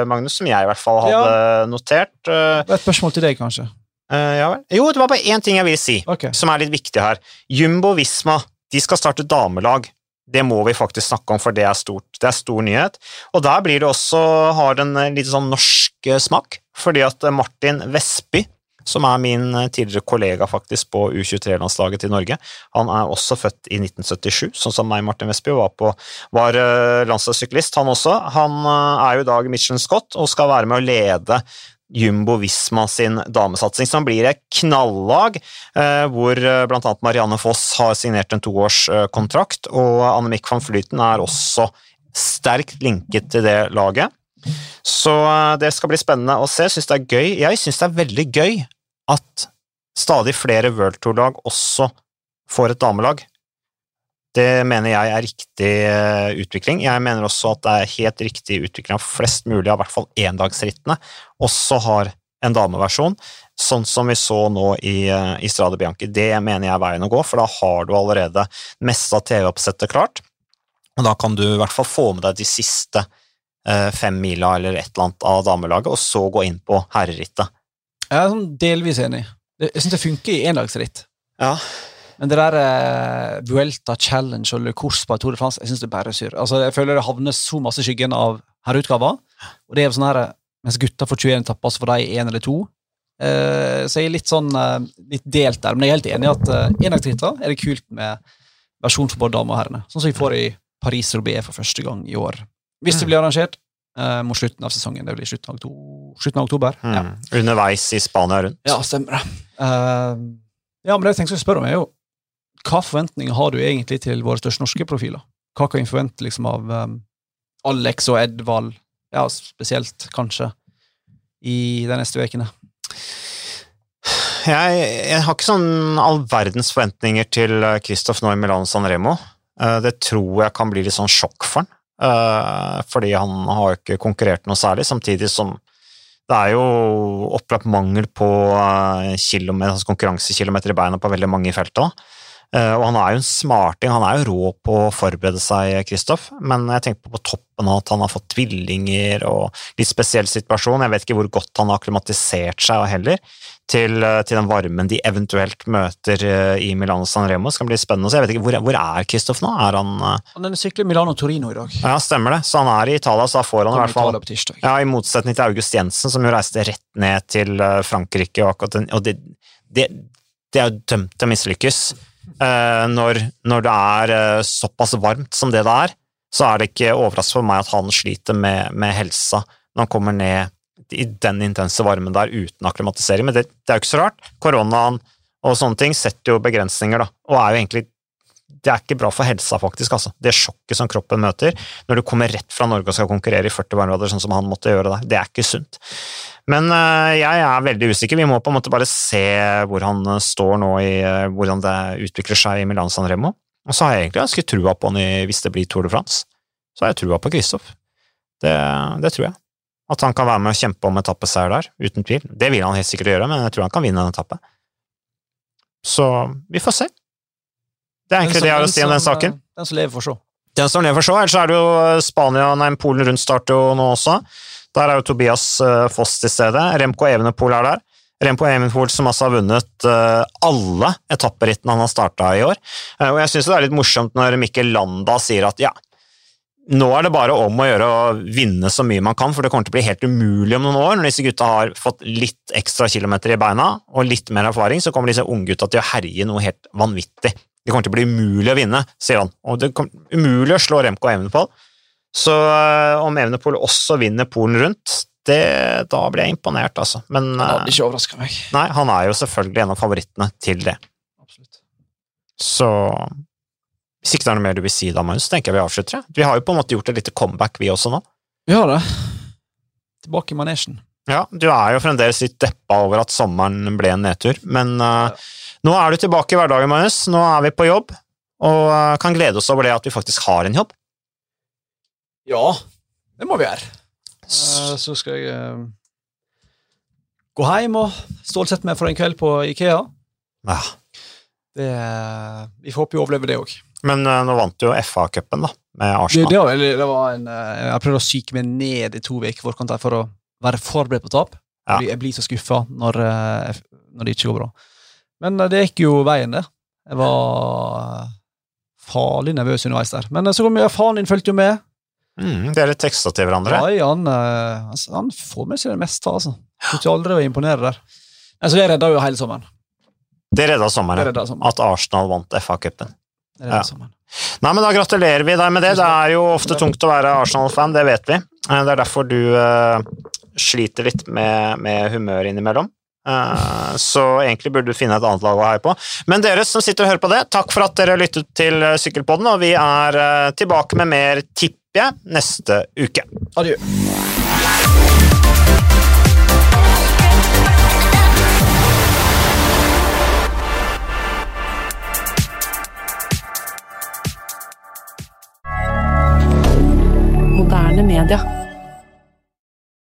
Magnus, som jeg i hvert fall hadde notert. Uh, Et spørsmål til deg, kanskje. Uh, ja vel. Jo, det var bare én ting jeg ville si, okay. som er litt viktig her. Jumbo Visma de skal starte damelag. Det må vi faktisk snakke om, for det er stort. Det er stor nyhet. Og der blir det også, har det en litt sånn norsk eh, smak, fordi at eh, Martin Vestby, som er min eh, tidligere kollega faktisk på U23-landslaget til Norge, han er også født i 1977, sånn som meg, Martin Vestby, var, var eh, landslagssyklist, han også. Han eh, er jo i dag Michelin Scott og skal være med å lede Jumbo Visma sin damesatsing, som blir et knallag, eh, hvor bl.a. blant annet Marianne Foss har signert en toårskontrakt, og Annemiek van Flyten er også sterkt linket til det laget. Så eh, det skal bli spennende å se. Syns det er gøy. Jeg syns det er veldig gøy at stadig flere World Tour-lag også får et damelag. Det mener jeg er riktig eh, utvikling. Jeg mener også at det er helt riktig utvikling av flest mulig av i hvert fall endagsrittene også har en dameversjon, sånn som vi så nå i, eh, i Strade Bianchi. Det mener jeg er veien å gå, for da har du allerede meste av TV-oppsettet klart, og da kan du i hvert fall få med deg de siste eh, fem mila eller et eller annet av damelaget, og så gå inn på herrerittet. Jeg er sånn delvis enig. Jeg syns det funker i endagsritt. Ja. Men det der eh, Vuelta Challenge og Le Cours på Tour de France, jeg syns det er bare surr. Altså, jeg føler det havner så masse i skyggen av herreutgaver. Og det er jo sånn her Mens gutta får 21 etapper, så får de én eller to. Eh, så jeg er litt sånn eh, litt delt der. Men jeg er helt enig i at eh, er det kult med versjon for både damer og herrene. Sånn som vi får i Paris-Roubaix for første gang i år. Hvis det blir arrangert eh, mot slutten av sesongen. Det blir slutten av, oktober. slutten av oktober. Ja. Mm. Underveis i Spania rundt. Ja, stemmer det. Eh, ja, men det jeg tenkte å spørre om, er jo hva forventninger har du egentlig til våre største norske profiler? Hva kan vi forvente liksom av um, Alex og Edvald, ja, spesielt kanskje, i de neste ukene? Jeg, jeg har ikke sånn all verdens forventninger til Kristoff Christoph nå i Milano San Remo. Eh, Det tror jeg kan bli litt sånn sjokk for han, eh, fordi han har jo ikke konkurrert noe særlig, samtidig som det er jo opplagt mangel på altså konkurransekilometer i beina på veldig mange i feltet. Eh, Og han er jo en smarting, han er jo rå på å forberede seg, Kristoff, men jeg tenker på på toppen av at han har fått tvillinger og litt spesiell situasjon. Jeg vet ikke hvor godt han har akklimatisert seg heller til, eh, til den varmen de eventuelt møter eh, i Milano San Remo. Det skal bli spennende å se. Jeg vet ikke, hvor, hvor er Kristoff nå? Er han Han er sykler Milano-Torino i dag. Ja, stemmer det. Så han er i Italia, så da får han i hvert fall på ja, I motsetning til August Jensen, som jo reiste rett ned til Frankrike, og, akkurat og det, det, det er jo dømt til å mislykkes. Eh, når, når det er eh, såpass varmt som det det er, så er det ikke overraskende for meg at han sliter med, med helsa når han kommer ned i den intense varmen der uten akklimatisering. Men det, det er jo ikke så rart. Koronaen og sånne ting setter jo begrensninger, da, og er jo egentlig det er ikke bra for helsa, faktisk. altså. Det sjokket som kroppen møter når du kommer rett fra Norge og skal konkurrere i 40 varmegrader, sånn som han måtte gjøre der. Det er ikke sunt. Men øh, jeg er veldig usikker. Vi må på en måte bare se hvor han øh, står nå, i øh, hvordan det utvikler seg i Milan San Remo. Og så har jeg egentlig ganske trua på han hvis det blir Tour de France. Så har jeg trua på Kristoff. Det, det tror jeg. At han kan være med og kjempe om etappeseier der, uten tvil. Det vil han helt sikkert gjøre, men jeg tror han kan vinne en etappe. Så vi får se. Det er egentlig det jeg har å si om den saken. eh, Den som lever, får se. Den som lever, for så, ellers er det jo Spania, nei, Polen rundt starter jo nå også. Der er jo Tobias eh, Foss til stede. Remco Evenepool er der. Remco Evenepool som altså har vunnet eh, alle etapperittene han har starta i år. Og jeg syns det er litt morsomt når Mikkel Landa sier at ja, nå er det bare om å gjøre å vinne så mye man kan, for det kommer til å bli helt umulig om noen år. Når disse gutta har fått litt ekstra kilometer i beina og litt mer erfaring, så kommer disse unggutta til å herje noe helt vanvittig. Det kommer til å bli umulig å vinne, sier han. Og det kommer umulig å slå Remco Evenepool. Så øh, om Evenepool også vinner Polen rundt, det, da blir jeg imponert, altså. Men øh, hadde ikke overraska meg. nei, han er jo selvfølgelig en av favorittene til det. Absolutt. Så hvis ikke det er noe mer du vil si da, Magnus, tenker jeg vi avslutter. ja. Vi har jo på en måte gjort et lite comeback, vi også nå. Vi har det. Tilbake i manesjen. Ja, du er jo fremdeles litt deppa over at sommeren ble en nedtur, men øh, nå er du tilbake i hverdagen, Magnus. Nå er vi på jobb, og øh, kan glede oss over det at vi faktisk har en jobb. Ja, det må vi gjøre. Eh, Så skal jeg eh, gå hjem og stålsette meg for en kveld på Ikea. Ja. Det, eh, vi får håpe vi overlever det òg. Men nå vant du jo FA-cupen, da, med Det, Arsenal. det, var, det var en eh, Jeg prøvde å psyke meg ned i to uker forkant for å være forberedt på tap. Ja. Jeg blir- så skuffa når, eh, når det ikke går bra. Men eh, det gikk jo veien, det. Jeg var farlig nervøs underveis der. Men så kom jeg, faren din fulgte jo med. Mm, dere teksta til hverandre? Ja, han, altså, han, får med seg det meste, altså. Skulle aldri å imponere der. Altså, det redda jo hele sommeren. Det redda sommeren, det redda sommeren. at Arsenal vant FA-cupen. Ja. Nei, men Da gratulerer vi deg med det. Det er jo ofte tungt å være Arsenal-fan, det vet vi. Det er derfor du uh, sliter litt med, med humør innimellom. Uh, så egentlig burde du finne et annet lag å heie på. Men dere som sitter og hører på det, takk for at dere lyttet til Sykkelpodden, og vi er uh, tilbake med mer, tipper jeg, neste uke. Adjø. moderne media.